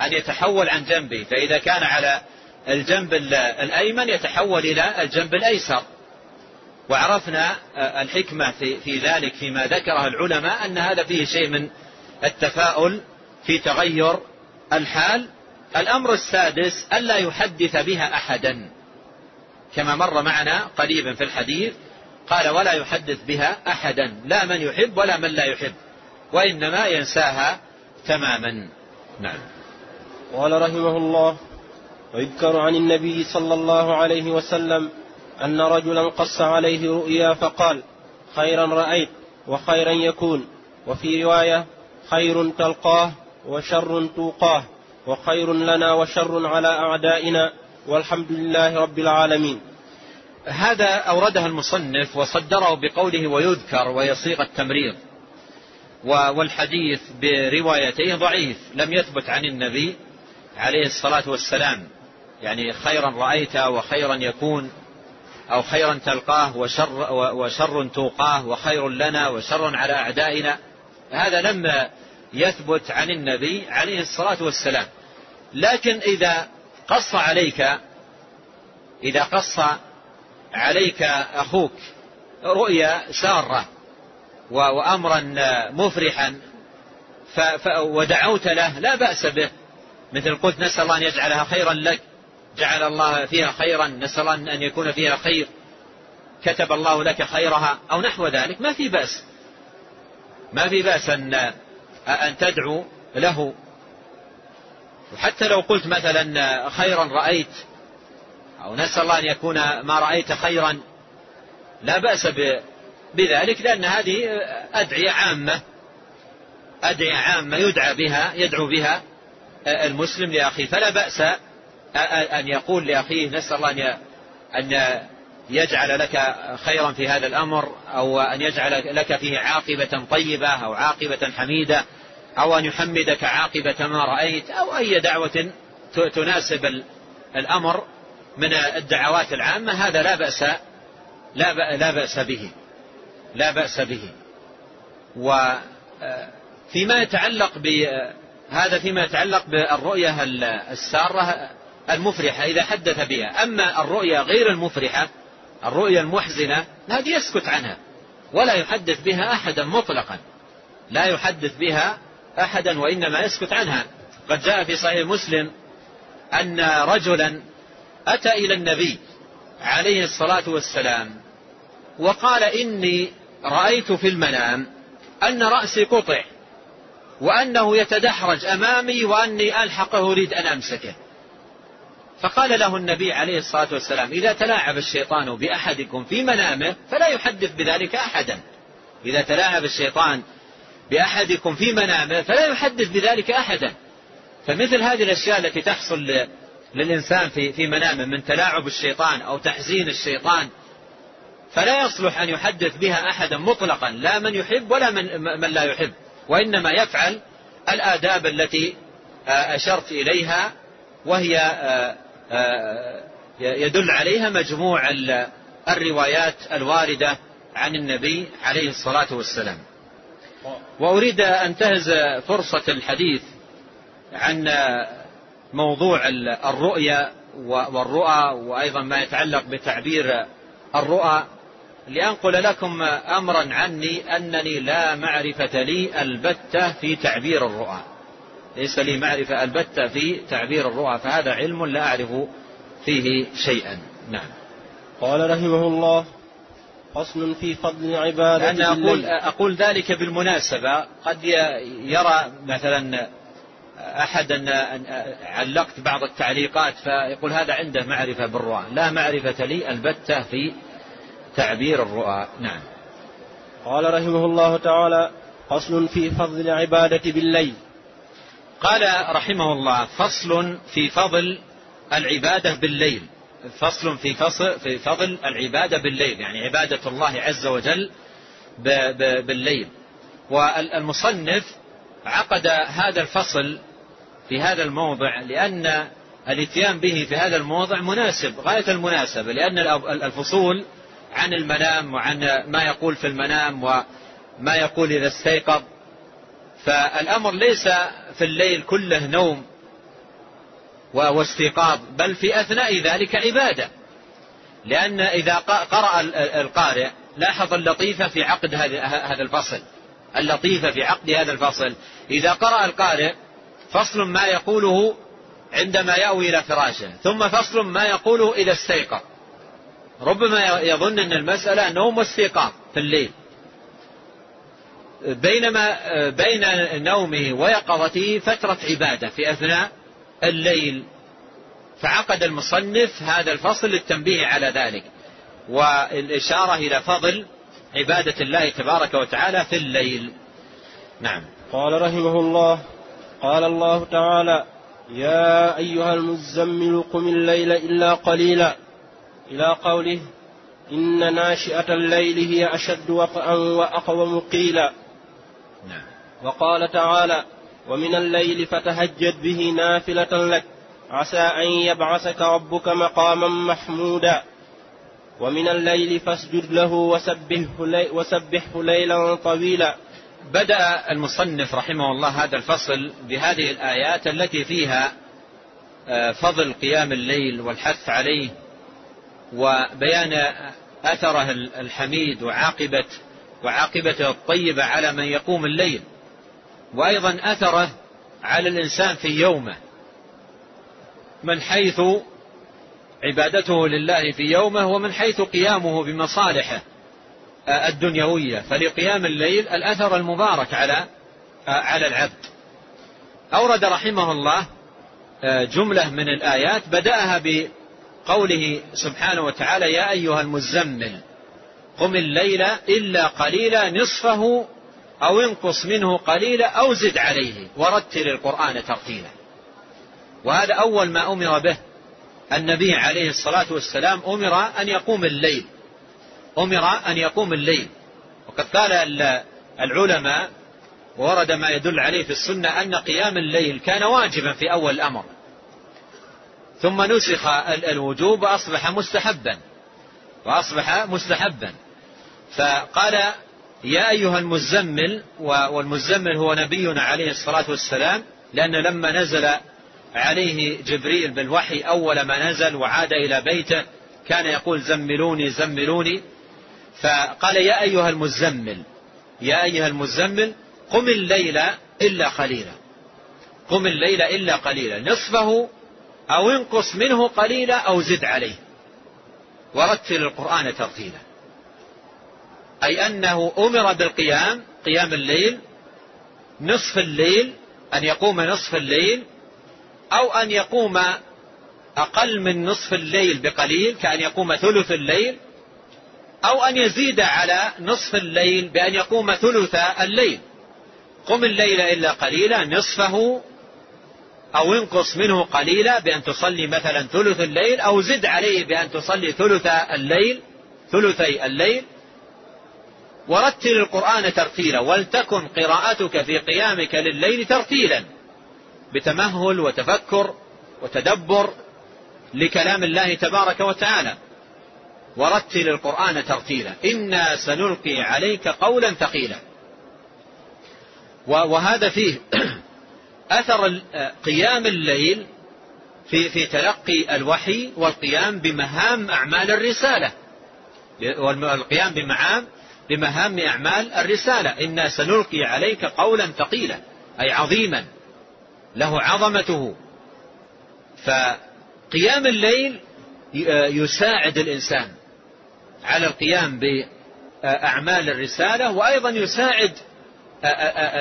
أن يتحول عن جنبه. فإذا كان على الجنب الأيمن يتحول إلى الجنب الأيسر. وعرفنا الحكمة في, في ذلك فيما ذكره العلماء أن هذا فيه شيء من التفاؤل في تغير الحال. الأمر السادس ألا يحدث بها أحدا. كما مر معنا قريبا في الحديث قال ولا يحدث بها أحدا. لا من يحب ولا من لا يحب وإنما ينساها تماما. نعم. قال رحمه الله ويذكر عن النبي صلى الله عليه وسلم أن رجلا قص عليه رؤيا فقال خيرا رأيت وخيرا يكون وفي رواية خير تلقاه وشر توقاه وخير لنا وشر على أعدائنا والحمد لله رب العالمين. هذا أوردها المصنف وصدره بقوله ويذكر ويصيغ التمريض والحديث بروايتيه ضعيف لم يثبت عن النبي عليه الصلاة والسلام. يعني خيرا رأيت وخيرا يكون أو خيرا تلقاه وشر, وشر توقاه وخير لنا وشر على أعدائنا. هذا لم يثبت عن النبي عليه الصلاة والسلام. لكن إذا قص عليك إذا قص عليك أخوك رؤيا سارة وأمرا مفرحا ودعوت له لا بأس به. مثل قلت نسأل الله أن يجعلها خيرا لك. جعل الله فيها خيرا نسأل أن يكون فيها خير. كتب الله لك خيرها أو نحو ذلك ما في بأس. ما في بأس أن أن تدعو له. وحتى لو قلت مثلا خيرا رأيت أو نسأل الله أن يكون ما رأيت خيرا لا بأس بذلك لأن هذه أدعية عامة. أدعية عامة يدعى بها يدعو بها المسلم لأخيه. فلا بأس أن يقول لأخيه نسأل الله أن يجعل لك خيرا في هذا الأمر أو أن يجعل لك فيه عاقبة طيبة أو عاقبة حميدة أو أن يحمدك عاقبة ما رأيت أو أي دعوة تناسب الأمر من الدعوات العامة. هذا لا بأس لا لا بأس به لا بأس به. وفيما يتعلق هذا فيما يتعلق بالرؤية السارة المفرحة إذا حدث بها. أما الرؤية غير المفرحة الرؤية المحزنة هذه يسكت عنها. ولا يحدث بها أحدا مطلقا. لا يحدث بها أحدا وإنما يسكت عنها. قد جاء في صحيح مسلم أن رجلا أتى إلى النبي عليه الصلاة والسلام وقال إني رأيت في المنام أن رأسي قطع وأنه يتدحرج أمامي وأني ألحقه أريد أن أمسكه. فقال له النبي عليه الصلاة والسلام إذا تلاعب الشيطان بأحدكم في منامه فلا يحدث بذلك أحدا. إذا تلاعب الشيطان بأحدكم في منامه فلا يحدث بذلك أحدا. فمثل هذه الأشياء التي تحصل للإنسان في في منامه من تلاعب الشيطان أو تحزين الشيطان فلا يصلح أن يحدث بها أحدا مطلقا لا من يحب ولا من, من لا يحب. وإنما يفعل الآداب التي أشرت إليها وهي يدل عليها مجموع الروايات الواردة عن النبي عليه الصلاة والسلام. وأريد أن أنتهز فرصة الحديث عن موضوع الرؤيا والرؤى وأيضا ما يتعلق بتعبير الرؤى. لأنقل لكم أمرا عني أنني لا معرفة لي البتة في تعبير الرؤى. ليس لي معرفة البتة في تعبير الرؤى فهذا علم لا أعرف فيه شيئا. نعم. قال رحمه الله فصل في فضل عبادة أنا أقول, أقول ذلك بالمناسبة. قد يرى مثلا أحد أن علقت بعض التعليقات فيقول هذا عنده معرفة بالرؤى. لا معرفة لي البتة في تعبير الرؤى. نعم. قال رحمه الله تعالى فصل في فضل العبادة بالليل. قال رحمه الله فصل في فضل العبادة بالليل. فصل في فصل في فضل العبادة بالليل يعني عبادة الله عز وجل بالليل. والمصنف عقد هذا الفصل في هذا الموضع لأن الاتيان به في هذا الموضع مناسب غاية المناسبة لأن الفصول عن المنام وعن ما يقول في المنام وما يقول إذا استيقظ. فالأمر ليس في الليل كله نوم واستيقاظ بل في أثناء ذلك عبادة. لأن إذا قرأ القارئ لاحظ اللطيفة في عقد هذا الفصل. اللطيفة في عقد هذا الفصل. إذا قرأ القارئ فصل ما يقوله عندما يأوي إلى فراشه ثم فصل ما يقوله إذا استيقظ. ربما يظن أن المسألة نوم واستيقاظ في الليل. بينما بين نومه ويقظته فترة عبادة في أثناء الليل. فعقد المصنف هذا الفصل للتنبيه على ذلك والإشارة إلى فضل عبادة الله تبارك وتعالى في الليل. نعم. قال رحمه الله قال الله تعالى يا أيها المزمل قم الليل إلا قليلا. إلى قوله إن ناشئة الليل هي أشد وقعا وأقوم قيلا. نعم. وقال تعالى ومن الليل فتهجد به نافلة لك عسى أن يبعثك ربك مقاما محمودا ومن الليل فاسجد له وسبحه, لي وسبحه ليلا طويلا بدأ المصنف رحمه الله هذا الفصل بهذه الآيات التي فيها آه، فضل قيام الليل والحث عليه وبيان أثره الحميد وعاقبة وعاقبته الطيبة على من يقوم الليل وأيضا أثره على الإنسان في يومه من حيث عبادته لله في يومه ومن حيث قيامه بمصالحه الدنيوية. فلقيام الليل الأثر المبارك على على العبد. أورد رحمه الله جملة من الآيات بدأها بقوله سبحانه وتعالى يا أيها المزمل قم الليل إلا قليلا نصفه أو انقص منه قليلا أو زد عليه ورتل القرآن ترتيلا. وهذا أول ما أمر به النبي عليه الصلاة والسلام أمر أن يقوم الليل. أمر أن يقوم الليل. وقد قال العلماء وورد ما يدل عليه في السنة أن قيام الليل كان واجبا في أول الأمر. ثم نسخ الوجوب وأصبح مستحبا. وأصبح مستحبا. فقال يا أيها المزمل والمزمل هو نبينا عليه الصلاة والسلام لأن لما نزل عليه جبريل بالوحي أول ما نزل وعاد إلى بيته كان يقول زملوني زملوني. فقال يا أيها المزمل يا أيها المزمل قم الليل إلا قليلا. قم الليل إلا قليلا. نصفه أو انقص منه قليلا أو زد عليه. ورتل القرآن ترتيلا. أي أنه أمر بالقيام قيام الليل نصف الليل أن يقوم نصف الليل أو أن يقوم أقل من نصف الليل بقليل كأن يقوم ثلث الليل أو أن يزيد على نصف الليل بأن يقوم ثلث الليل. قم الليل إلا قليلا نصفه أو انقص منه قليلا بأن تصلي مثلا ثلث الليل أو زد عليه بأن تصلي ثلث الليل ثلثي الليل. ورتل القرآن ترتيلا ولتكن قراءتك في قيامك لليل ترتيلا. بتمهل وتفكر وتدبر لكلام الله تبارك وتعالى. ورتل القرآن ترتيلا. إنا سنلقي عليك قولا ثقيلا. وهذا فيه أثر قيام الليل في في تلقي الوحي والقيام بمهام أعمال الرسالة. والقيام بمهام بمهام أعمال الرسالة. إنا سنلقي عليك قولا ثقيلا أي عظيما له عظمته. فقيام الليل يساعد الإنسان على القيام بأعمال الرسالة وأيضا يساعد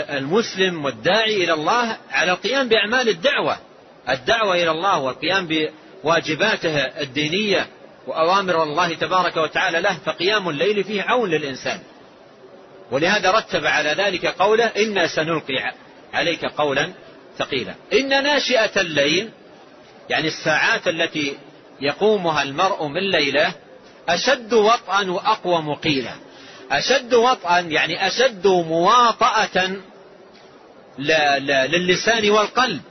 المسلم والداعي إلى الله على القيام بأعمال الدعوة الدعوة إلى الله والقيام بواجباته الدينية وأوامر الله تبارك وتعالى له فقيام الليل فيه عون للإنسان. ولهذا رتب على ذلك قوله إنا سنلقي عليك قولا ثقيلا إن ناشئة الليل يعني الساعات التي يقومها المرء من ليله أشد وطئا وأقوى مقيلا أشد وطئا يعني أشد مواطأة للسان والقلب.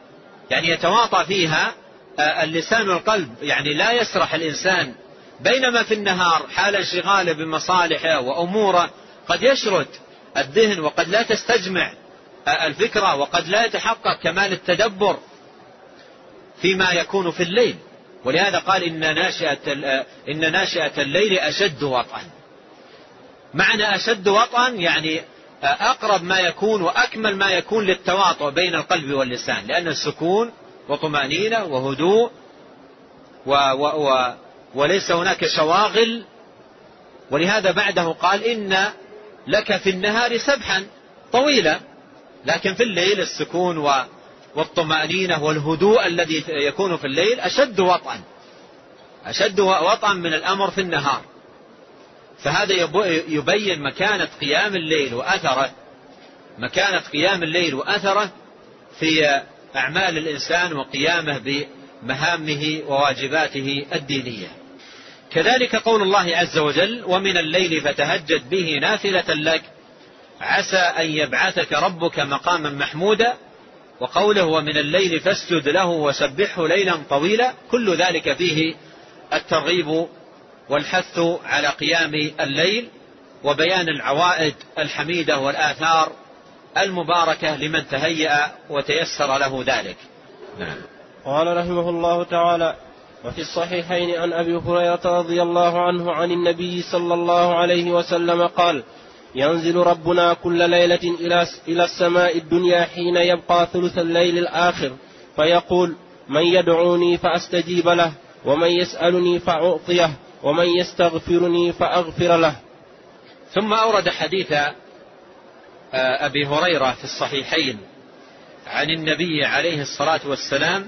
يعني يتواطأ فيها اللسان والقلب. يعني لا يسرح الإنسان. بينما في النهار حال انشغاله بمصالحه وأموره قد يشرد الذهن وقد لا تستجمع آه، الفكرة وقد لا يتحقق كمال التدبر فيما يكون في الليل. ولهذا قال إن ناشئة, آه، إن ناشئة الليل أشد وطئا. معنى أشد وطئا يعني أقرب ما يكون وأكمل ما يكون للتواطؤ بين القلب واللسان لأن السكون وطمأنينة وهدوء و و و وليس هناك شواغل. ولهذا بعده قال إن لك في النهار سبحا طويلا. لكن في الليل السكون والطمأنينة والهدوء الذي يكون في الليل أشد وطئا. أشد وطئا من الأمر في النهار. فهذا يبين مكانة قيام الليل وأثره. مكانة قيام الليل وأثره في أعمال الإنسان وقيامه بمهامه وواجباته الدينية. كذلك قول الله عز وجل ومن الليل فتهجد به نافلة لك عسى أن يبعثك ربك مقاما محمودا وقوله ومن الليل فاسجد له وسبحه ليلا طويلا كل ذلك فيه الترغيب والحث على قيام الليل وبيان العوائد الحميدة والآثار المباركة لمن تهيأ وتيسر له ذلك. نعم. قال رحمه الله تعالى وفي الصحيحين عن أبي هريرة رضي الله عنه عن النبي صلى الله عليه وسلم قال ينزل ربنا كل ليلة إلى السماء الدنيا حين يبقى ثلث الليل الآخر فيقول من يدعوني فأستجيب له ومن يسألني فأعطيه ومن يستغفرني فأغفر له. ثم أورد حديث أبي هريرة في الصحيحين عن النبي عليه الصلاة والسلام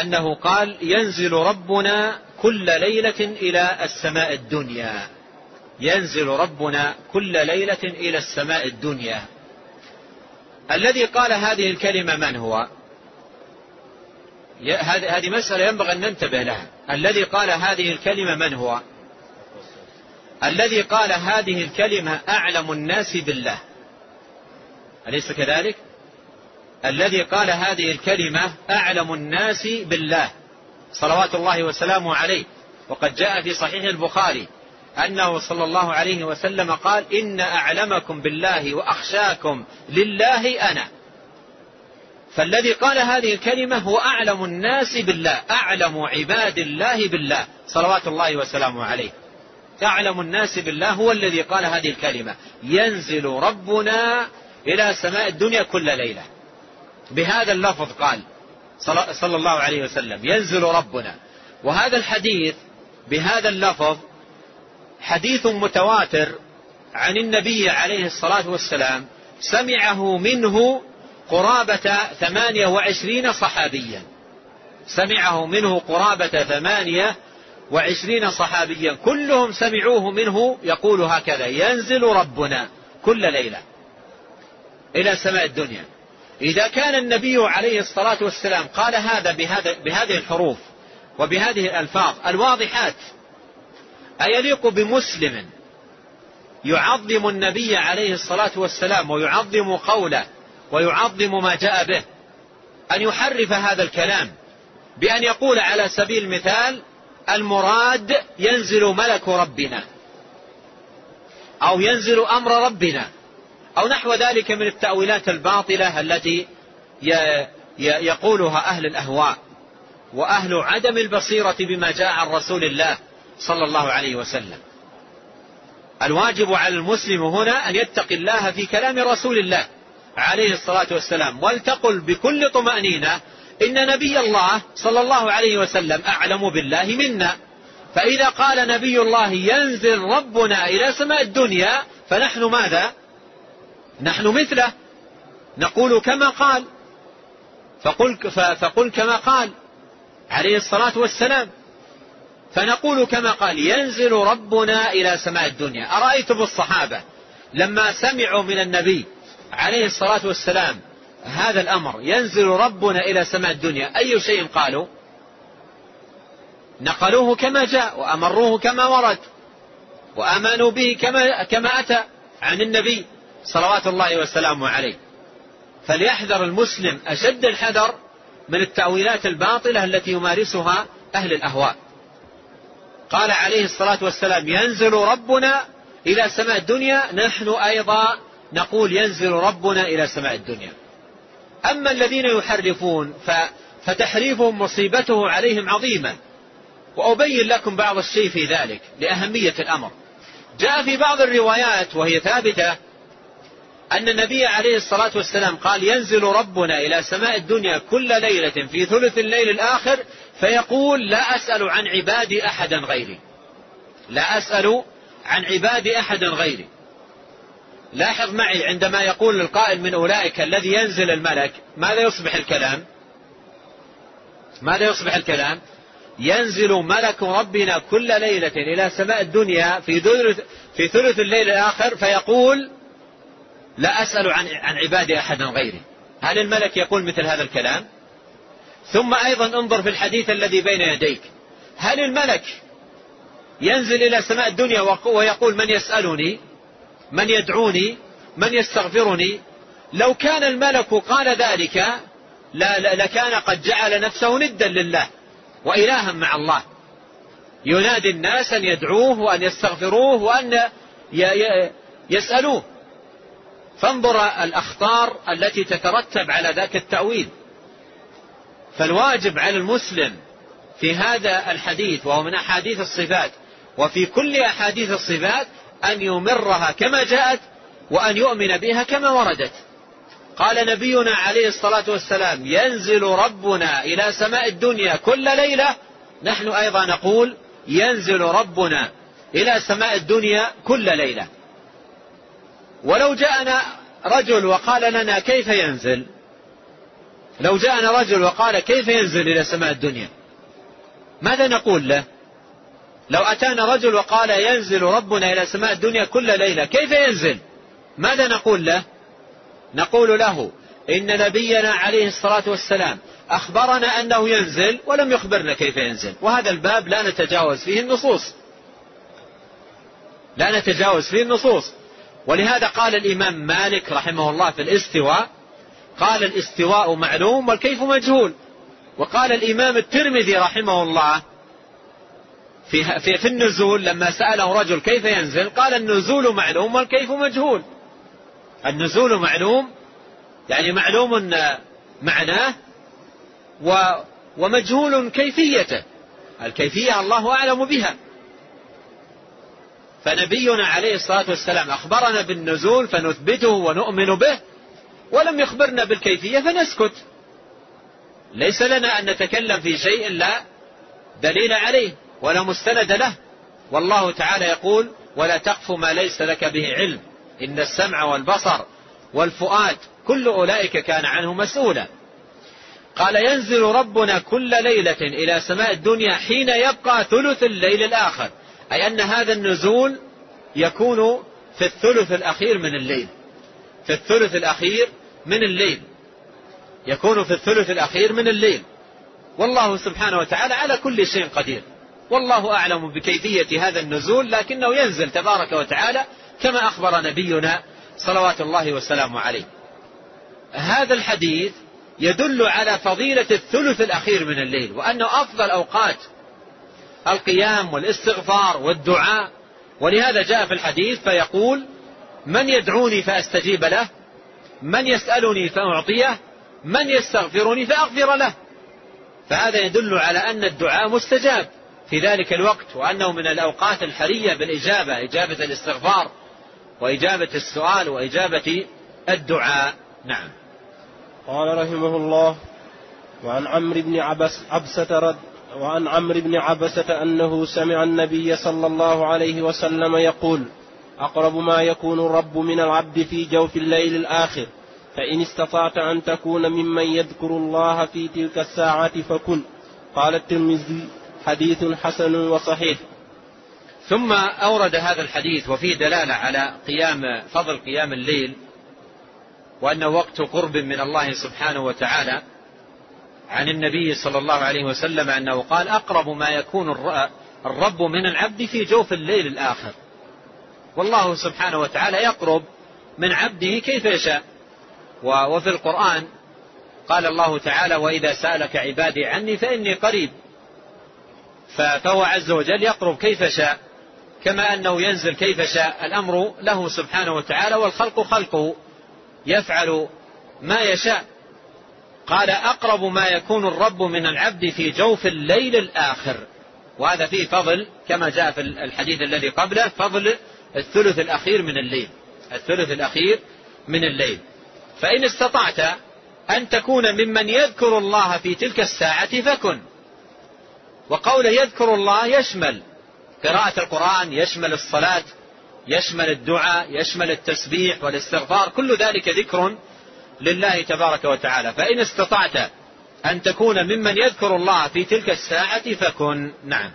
أنه قال ينزل ربنا كل ليلة إلى السماء الدنيا. ينزل ربنا كل ليلة إلى السماء الدنيا. الذي قال هذه الكلمة من هو؟ هذه مسألة ينبغي أن ننتبه لها. الذي قال هذه الكلمة من هو؟ الذي قال هذه الكلمة أعلم الناس بالله. أليس كذلك؟ الذي قال هذه الكلمة أعلم الناس بالله. صلوات الله وسلامه عليه. وقد جاء في صحيح البخاري أنه صلى الله عليه وسلم قال إن أعلمكم بالله وأخشاكم لله أنا. فالذي قال هذه الكلمة هو أعلم الناس بالله. أعلم عباد الله بالله. صلوات الله وسلامه عليه. أعلم الناس بالله هو الذي قال هذه الكلمة. ينزل ربنا إلى سماء الدنيا كل ليلة. بهذا اللفظ قال صلى الله عليه وسلم. ينزل ربنا. وهذا الحديث بهذا اللفظ حديث متواتر عن النبي عليه الصلاة والسلام سمعه منه قرابة ثمانية وعشرين صحابيا. سمعه منه قرابة ثمانية وعشرين صحابيا كلهم سمعوه منه يقول هكذا ينزل ربنا كل ليلة إلى سماء الدنيا. إذا كان النبي عليه الصلاة والسلام قال هذا بهذا بهذه الحروف وبهذه الألفاظ الواضحات أيليق بمسلم يعظم النبي عليه الصلاة والسلام ويعظم قوله ويعظم ما جاء به أن يحرف هذا الكلام بأن يقول على سبيل المثال المراد ينزل ملك ربنا. أو ينزل أمر ربنا. أو نحو ذلك من التأويلات الباطلة التي يقولها أهل الأهواء وأهل عدم البصيرة بما جاء عن رسول الله صلى الله عليه وسلم. الواجب على المسلم هنا أن يتقي الله في كلام رسول الله عليه الصلاة والسلام. ولتقل بكل طمأنينة إن نبي الله صلى الله عليه وسلم أعلم بالله منا. فإذا قال نبي الله ينزل ربنا إلى سماء الدنيا فنحن ماذا؟ نحن مثله. نقول كما قال. فقل, فقل كما قال عليه الصلاة والسلام. فنقول كما قال ينزل ربنا إلى سماء الدنيا. أرأيتم الصحابة لما سمعوا من النبي عليه الصلاة والسلام هذا الأمر ينزل ربنا إلى سماء الدنيا. أي شيء قالوا؟ نقلوه كما جاء وأمروه كما ورد وآمنوا به كما, كما أتى عن النبي صلوات الله وسلامه عليه. فليحذر المسلم أشد الحذر من التأويلات الباطلة التي يمارسها أهل الأهواء. قال عليه الصلاة والسلام ينزل ربنا إلى سماء الدنيا نحن أيضا نقول ينزل ربنا إلى سماء الدنيا. أما الذين يحرفون فتحريفهم مصيبته عليهم عظيمة. وأبين لكم بعض الشيء في ذلك لأهمية الأمر. جاء في بعض الروايات وهي ثابتة أن النبي عليه الصلاة والسلام قال ينزل ربنا إلى سماء الدنيا كل ليلة في ثلث الليل الآخر فيقول لا أسأل عن عبادي أحدا غيري لا أسأل عن عبادي أحدا غيري. لاحظ معي عندما يقول القائل من أولئك الذي ينزل الملك ماذا يصبح الكلام؟ ماذا يصبح الكلام؟ ينزل ملك ربنا كل ليلة إلى سماء الدنيا في في ثلث الليل الآخر فيقول لا أسأل عن عن عبادي أحدا غيري. هل الملك يقول مثل هذا الكلام؟ ثم أيضا انظر في الحديث الذي بين يديك. هل الملك ينزل إلى سماء الدنيا ويقول من يسألني؟ من يدعوني من يستغفرني. لو كان الملك قال ذلك لكان قد جعل نفسه ندا لله وإلها مع الله. ينادي الناس أن يدعوه وأن يستغفروه وأن يسألوه. فانظر الأخطار التي تترتب على ذاك التأويل. فالواجب على المسلم في هذا الحديث وهو من أحاديث الصفات وفي كل أحاديث الصفات أن يمرها كما جاءت وأن يؤمن بها كما وردت. قال نبينا عليه الصلاة والسلام ينزل ربنا إلى سماء الدنيا كل ليلة. نحن أيضا نقول ينزل ربنا إلى سماء الدنيا كل ليلة. ولو جاءنا رجل وقال لنا كيف ينزل؟ لو جاءنا رجل وقال كيف ينزل إلى سماء الدنيا؟ ماذا نقول له؟ لو أتانا رجل وقال ينزل ربنا إلى سماء الدنيا كل ليلة كيف ينزل؟ ماذا نقول له؟ نقول له إن نبينا عليه الصلاة والسلام أخبرنا أنه ينزل ولم يخبرنا كيف ينزل وهذا الباب لا نتجاوز فيه النصوص. لا نتجاوز فيه النصوص. ولهذا قال الإمام مالك رحمه الله في الاستواء قال الاستواء معلوم والكيف مجهول. وقال الإمام الترمذي رحمه الله في, في, في النزول لما سأله رجل كيف ينزل قال النزول معلوم والكيف مجهول. النزول معلوم يعني معلوم معناه و ومجهول كيفيته. الكيفية الله أعلم بها. فنبينا عليه الصلاة والسلام أخبرنا بالنزول فنثبته ونؤمن به ولم يخبرنا بالكيفية فنسكت. ليس لنا أن نتكلم في شيء لا دليل عليه. ولا مستند له. والله تعالى يقول ولا تقف ما ليس لك به علم. إن السمع والبصر والفؤاد كل أولئك كان عنه مسؤولا. قال ينزل ربنا كل ليلة إلى سماء الدنيا حين يبقى ثلث الليل الآخر. أي أن هذا النزول يكون في الثلث الأخير من الليل. في الثلث الأخير من الليل. يكون في الثلث الأخير من الليل. والله سبحانه وتعالى على كل شيء قدير. والله أعلم بكيفية هذا النزول لكنه ينزل تبارك وتعالى كما أخبر نبينا صلوات الله وسلامه عليه. هذا الحديث يدل على فضيلة الثلث الأخير من الليل وأنه أفضل أوقات القيام والإستغفار والدعاء. ولهذا جاء في الحديث فيقول من يدعوني فأستجيب له من يسألني فأعطيه من يستغفرني فأغفر له. فهذا يدل على أن الدعاء مستجاب. في ذلك الوقت وأنه من الأوقات الحرية بالإجابة إجابة الاستغفار وإجابة السؤال وإجابة الدعاء. نعم. قال رحمه الله وعن عمرو بن عبس عبسة رد وعن عمرو بن عبسة أنه سمع النبي صلى الله عليه وسلم يقول أقرب ما يكون الرب من العبد في جوف الليل الآخر فإن استطعت أن تكون ممن يذكر الله في تلك الساعة فكن. قال الترمذي حديث حسن وصحيح. ثم أورد هذا الحديث وفيه دلالة على قيام فضل قيام الليل وأنه وقت قرب من الله سبحانه وتعالى عن النبي صلى الله عليه وسلم أنه قال أقرب ما يكون الرب من العبد في جوف الليل الآخر. والله سبحانه وتعالى يقرب من عبده كيف يشاء. وفي القرآن قال الله تعالى وإذا سألك عبادي عني فإني قريب. فهو عز وجل يقرب كيف شاء كما أنه ينزل كيف شاء. الأمر له سبحانه وتعالى والخلق خلقه يفعل ما يشاء. قال أقرب ما يكون الرب من العبد في جوف الليل الآخر. وهذا فيه فضل كما جاء في الحديث الذي قبله فضل الثلث الأخير من الليل. الثلث الأخير من الليل. فإن استطعت أن تكون ممن يذكر الله في تلك الساعة فكن. وقوله يذكر الله يشمل قراءة القرآن يشمل الصلاة يشمل الدعاء يشمل التسبيح والاستغفار كل ذلك ذكر لله تبارك وتعالى. فإن استطعت أن تكون ممن يذكر الله في تلك الساعة فكن. نعم.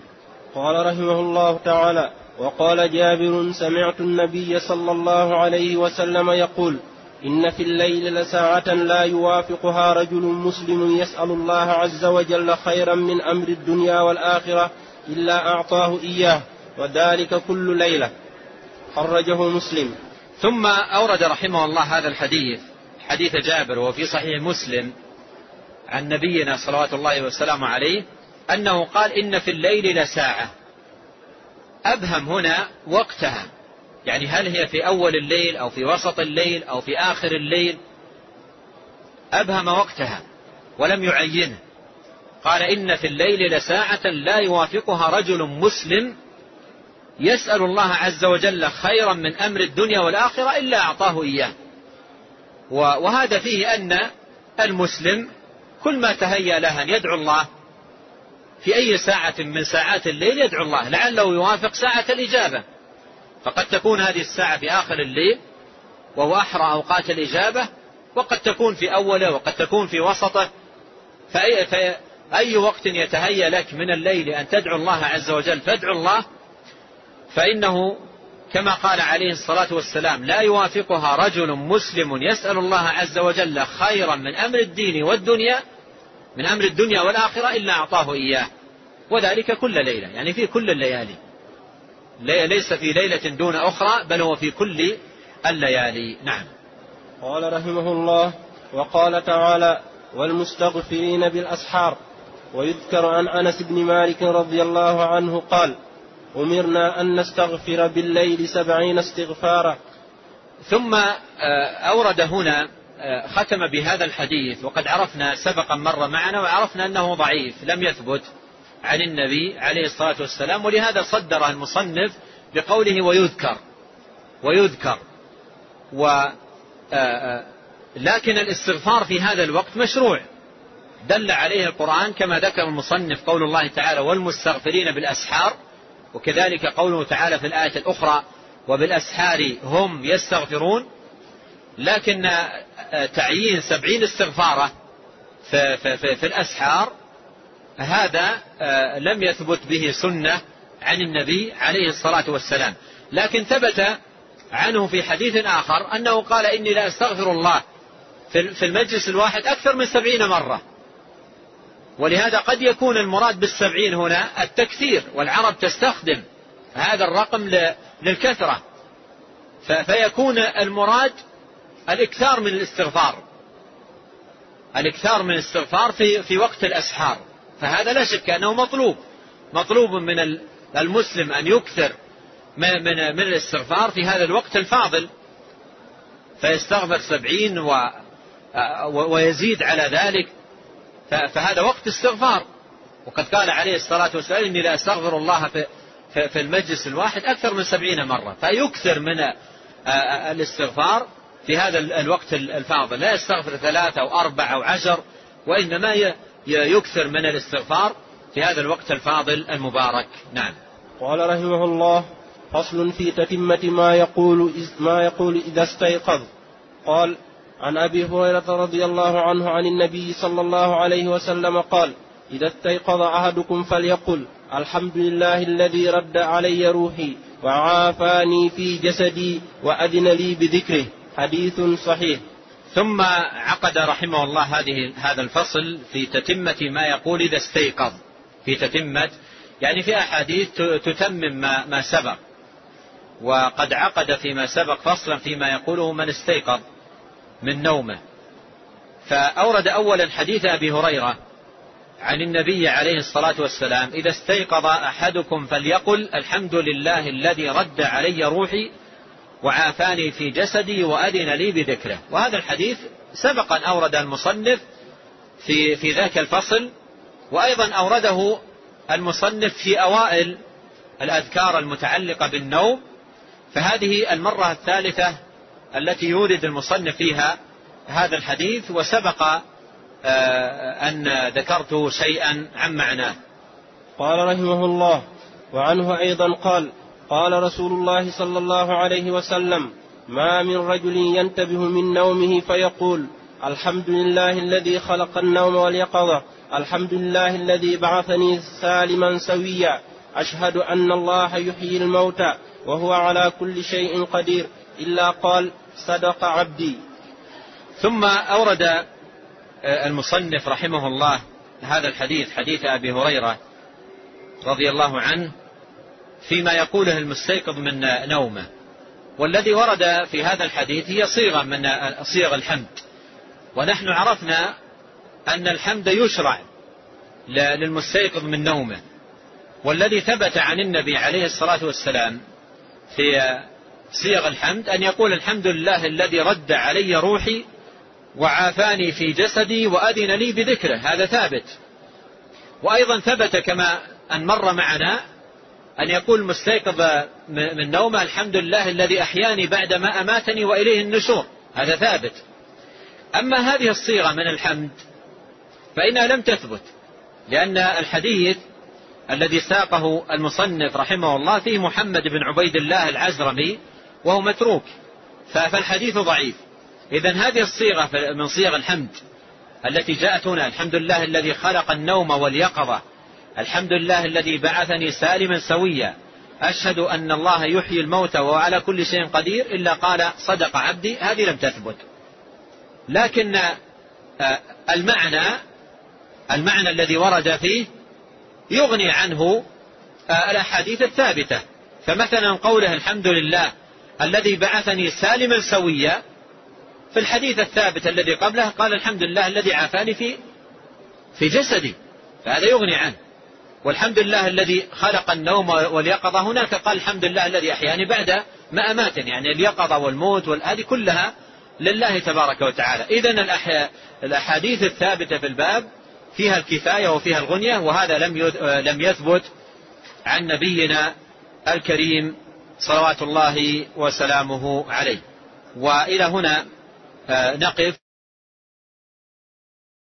قال رحمه الله تعالى وقال جابر سمعت النبي صلى الله عليه وسلم يقول إن في الليل لساعة لا يوافقها رجل مسلم يسأل الله عز وجل خيرا من أمر الدنيا والآخرة إلا أعطاه إياه وذلك كل ليلة. خرجه مسلم. ثم أورد رحمه الله هذا الحديث حديث جابر وفي صحيح مسلم عن نبينا صلوات الله وسلامه عليه أنه قال إن في الليل لساعة. أبهم هنا وقتها. يعني هل هي في أول الليل أو في وسط الليل أو في آخر الليل؟ أبهم وقتها ولم يعينه. قال إن في الليل لساعة لا يوافقها رجل مسلم يسأل الله عز وجل خيرا من أمر الدنيا والآخرة إلا أعطاه إياه. وهذا فيه أن المسلم كل ما تهيأ له أن يدعو الله في أي ساعة من ساعات الليل يدعو الله لعله يوافق ساعة الإجابة. فقد تكون هذه الساعة في آخر الليل وهو أحرى أوقات الإجابة وقد تكون في أوله وقد تكون في وسطه. فأي, فأي وقت يتهيأ لك من الليل أن تدعو الله عز وجل؟ فادعو الله فإنه كما قال عليه الصلاة والسلام لا يوافقها رجل مسلم يسأل الله عز وجل خيرا من أمر الدين والدنيا من أمر الدنيا والآخرة إلا أعطاه إياه. وذلك كل ليلة يعني في كل الليالي. ليس في ليلة دون أخرى بل هو في كل الليالي. نعم. قال رحمه الله وقال تعالى والمستغفرين بالأسحار. ويذكر عن أنس بن مالك رضي الله عنه قال أمرنا أن نستغفر بالليل سبعين استغفارا. ثم آه، أورد هنا آه، ختم بهذا الحديث وقد عرفنا سبقا مر معنا وعرفنا أنه ضعيف لم يثبت. عن النبي عليه الصلاة والسلام ولهذا صدر المصنف بقوله ويذكر ويذكر. و آه، لكن الاستغفار في هذا الوقت مشروع. دل عليه القرآن كما ذكر المصنف قول الله تعالى والمستغفرين بالأسحار وكذلك قوله تعالى في الآية الأخرى وبالأسحار هم يستغفرون لكن آه، تعيين سبعين استغفارة في, في, في, في الأسحار هذا آه، لم يثبت به سنة عن النبي عليه الصلاة والسلام. لكن ثبت عنه في حديث آخر أنه قال إني لا أستغفر الله في المجلس الواحد أكثر من سبعين مرة. ولهذا قد يكون المراد بالسبعين هنا التكثير والعرب تستخدم هذا الرقم للكثرة. فيكون المراد الإكثار من الاستغفار. الإكثار من الاستغفار في في وقت الأسحار. فهذا لا شك أنه مطلوب. مطلوب من المسلم أن يكثر من, من, من الاستغفار في هذا الوقت الفاضل. فيستغفر سبعين و ويزيد على ذلك. فهذا وقت استغفار. وقد قال عليه الصلاة والسلام إني لا أستغفر الله في, في المجلس الواحد أكثر من سبعين مرة. فيكثر من الاستغفار في هذا الوقت الفاضل. لا يستغفر ثلاثة أو أربعة أو عشر وإنما يكثر من الاستغفار في هذا الوقت الفاضل المبارك. نعم. قال رحمه الله فصل في تتمة ما يقول ما يقول إذا استيقظ. قال عن أبي هريرة رضي الله عنه عن النبي صلى الله عليه وسلم قال إذا استيقظ أحدكم فليقل الحمد لله الذي رد علي روحي وعافاني في جسدي وأذن لي بذكره. حديث صحيح. ثم عقد رحمه الله هذه هذا الفصل في تتمة ما يقول إذا استيقظ. في تتمة يعني في أحاديث تتمم ما, ما سبق. وقد عقد فيما سبق فصلا فيما يقوله من استيقظ من نومه. فأورد أولا حديث أبي هريرة عن النبي عليه الصلاة والسلام إذا استيقظ أحدكم فليقل الحمد لله الذي رد علي روحي وعافاني في جسدي وأذن لي بذكره. وهذا الحديث سبقا أورد المصنف في, في ذاك الفصل وأيضا أورده المصنف في أوائل الأذكار المتعلقة بالنوم. فهذه المرة الثالثة التي يورد المصنف فيها هذا الحديث وسبق آه، أن ذكرت شيئا عن معناه. قال رحمه الله وعنه أيضا قال قال رسول الله صلى الله عليه وسلم ما من رجل ينتبه من نومه فيقول الحمد لله الذي خلق النوم واليقظة الحمد لله الذي بعثني سالما سويا أشهد أن الله يحيي الموتى وهو على كل شيء قدير إلا قال صدق عبدي. ثم أورد آه، المصنف رحمه الله هذا الحديث حديث أبي هريرة رضي الله عنه فيما يقوله المستيقظ من نومه. والذي ورد في هذا الحديث هي صيغة من صيغ الحمد. ونحن عرفنا أن الحمد يشرع للمستيقظ من نومه. والذي ثبت عن النبي عليه الصلاة والسلام في صيغ الحمد أن يقول الحمد لله الذي رد علي روحي وعافاني في جسدي وأذن لي بذكره. هذا ثابت. وأيضا ثبت كما أن مر معنا أن يقول مستيقظ من نومه الحمد لله الذي أحياني بعدما أماتني وإليه النشور. هذا ثابت. أما هذه الصيغة من الحمد فإنها لم تثبت لأن الحديث الذي ساقه المصنف رحمه الله فيه محمد بن عبيد الله العزرمي وهو متروك فالحديث ضعيف. إذا هذه الصيغة من صيغ الحمد التي جاءت هنا الحمد لله الذي خلق النوم واليقظة الحمد لله الذي بعثني سالما سويا. أشهد أن الله يحيي الموتى وهو على كل شيء قدير إلا قال صدق عبدي هذه لم تثبت. لكن آه، المعنى المعنى الذي ورد فيه يغني عنه الأحاديث الثابتة. فمثلا قوله الحمد لله الذي بعثني سالما سويا في الحديث الثابت الذي قبله قال الحمد لله الذي عافاني في في جسدي. فهذا يغني عنه. والحمد لله الذي خلق النوم واليقظة. هناك قال الحمد لله الذي أحياني بعد ما أماتني يعني اليقظة والموت هذه كلها لله تبارك وتعالى. إذا الأحاديث الثابتة في الباب فيها الكفاية وفيها الغنية وهذا لم لم يثبت عن نبينا الكريم صلوات الله وسلامه عليه. وإلى هنا نقف.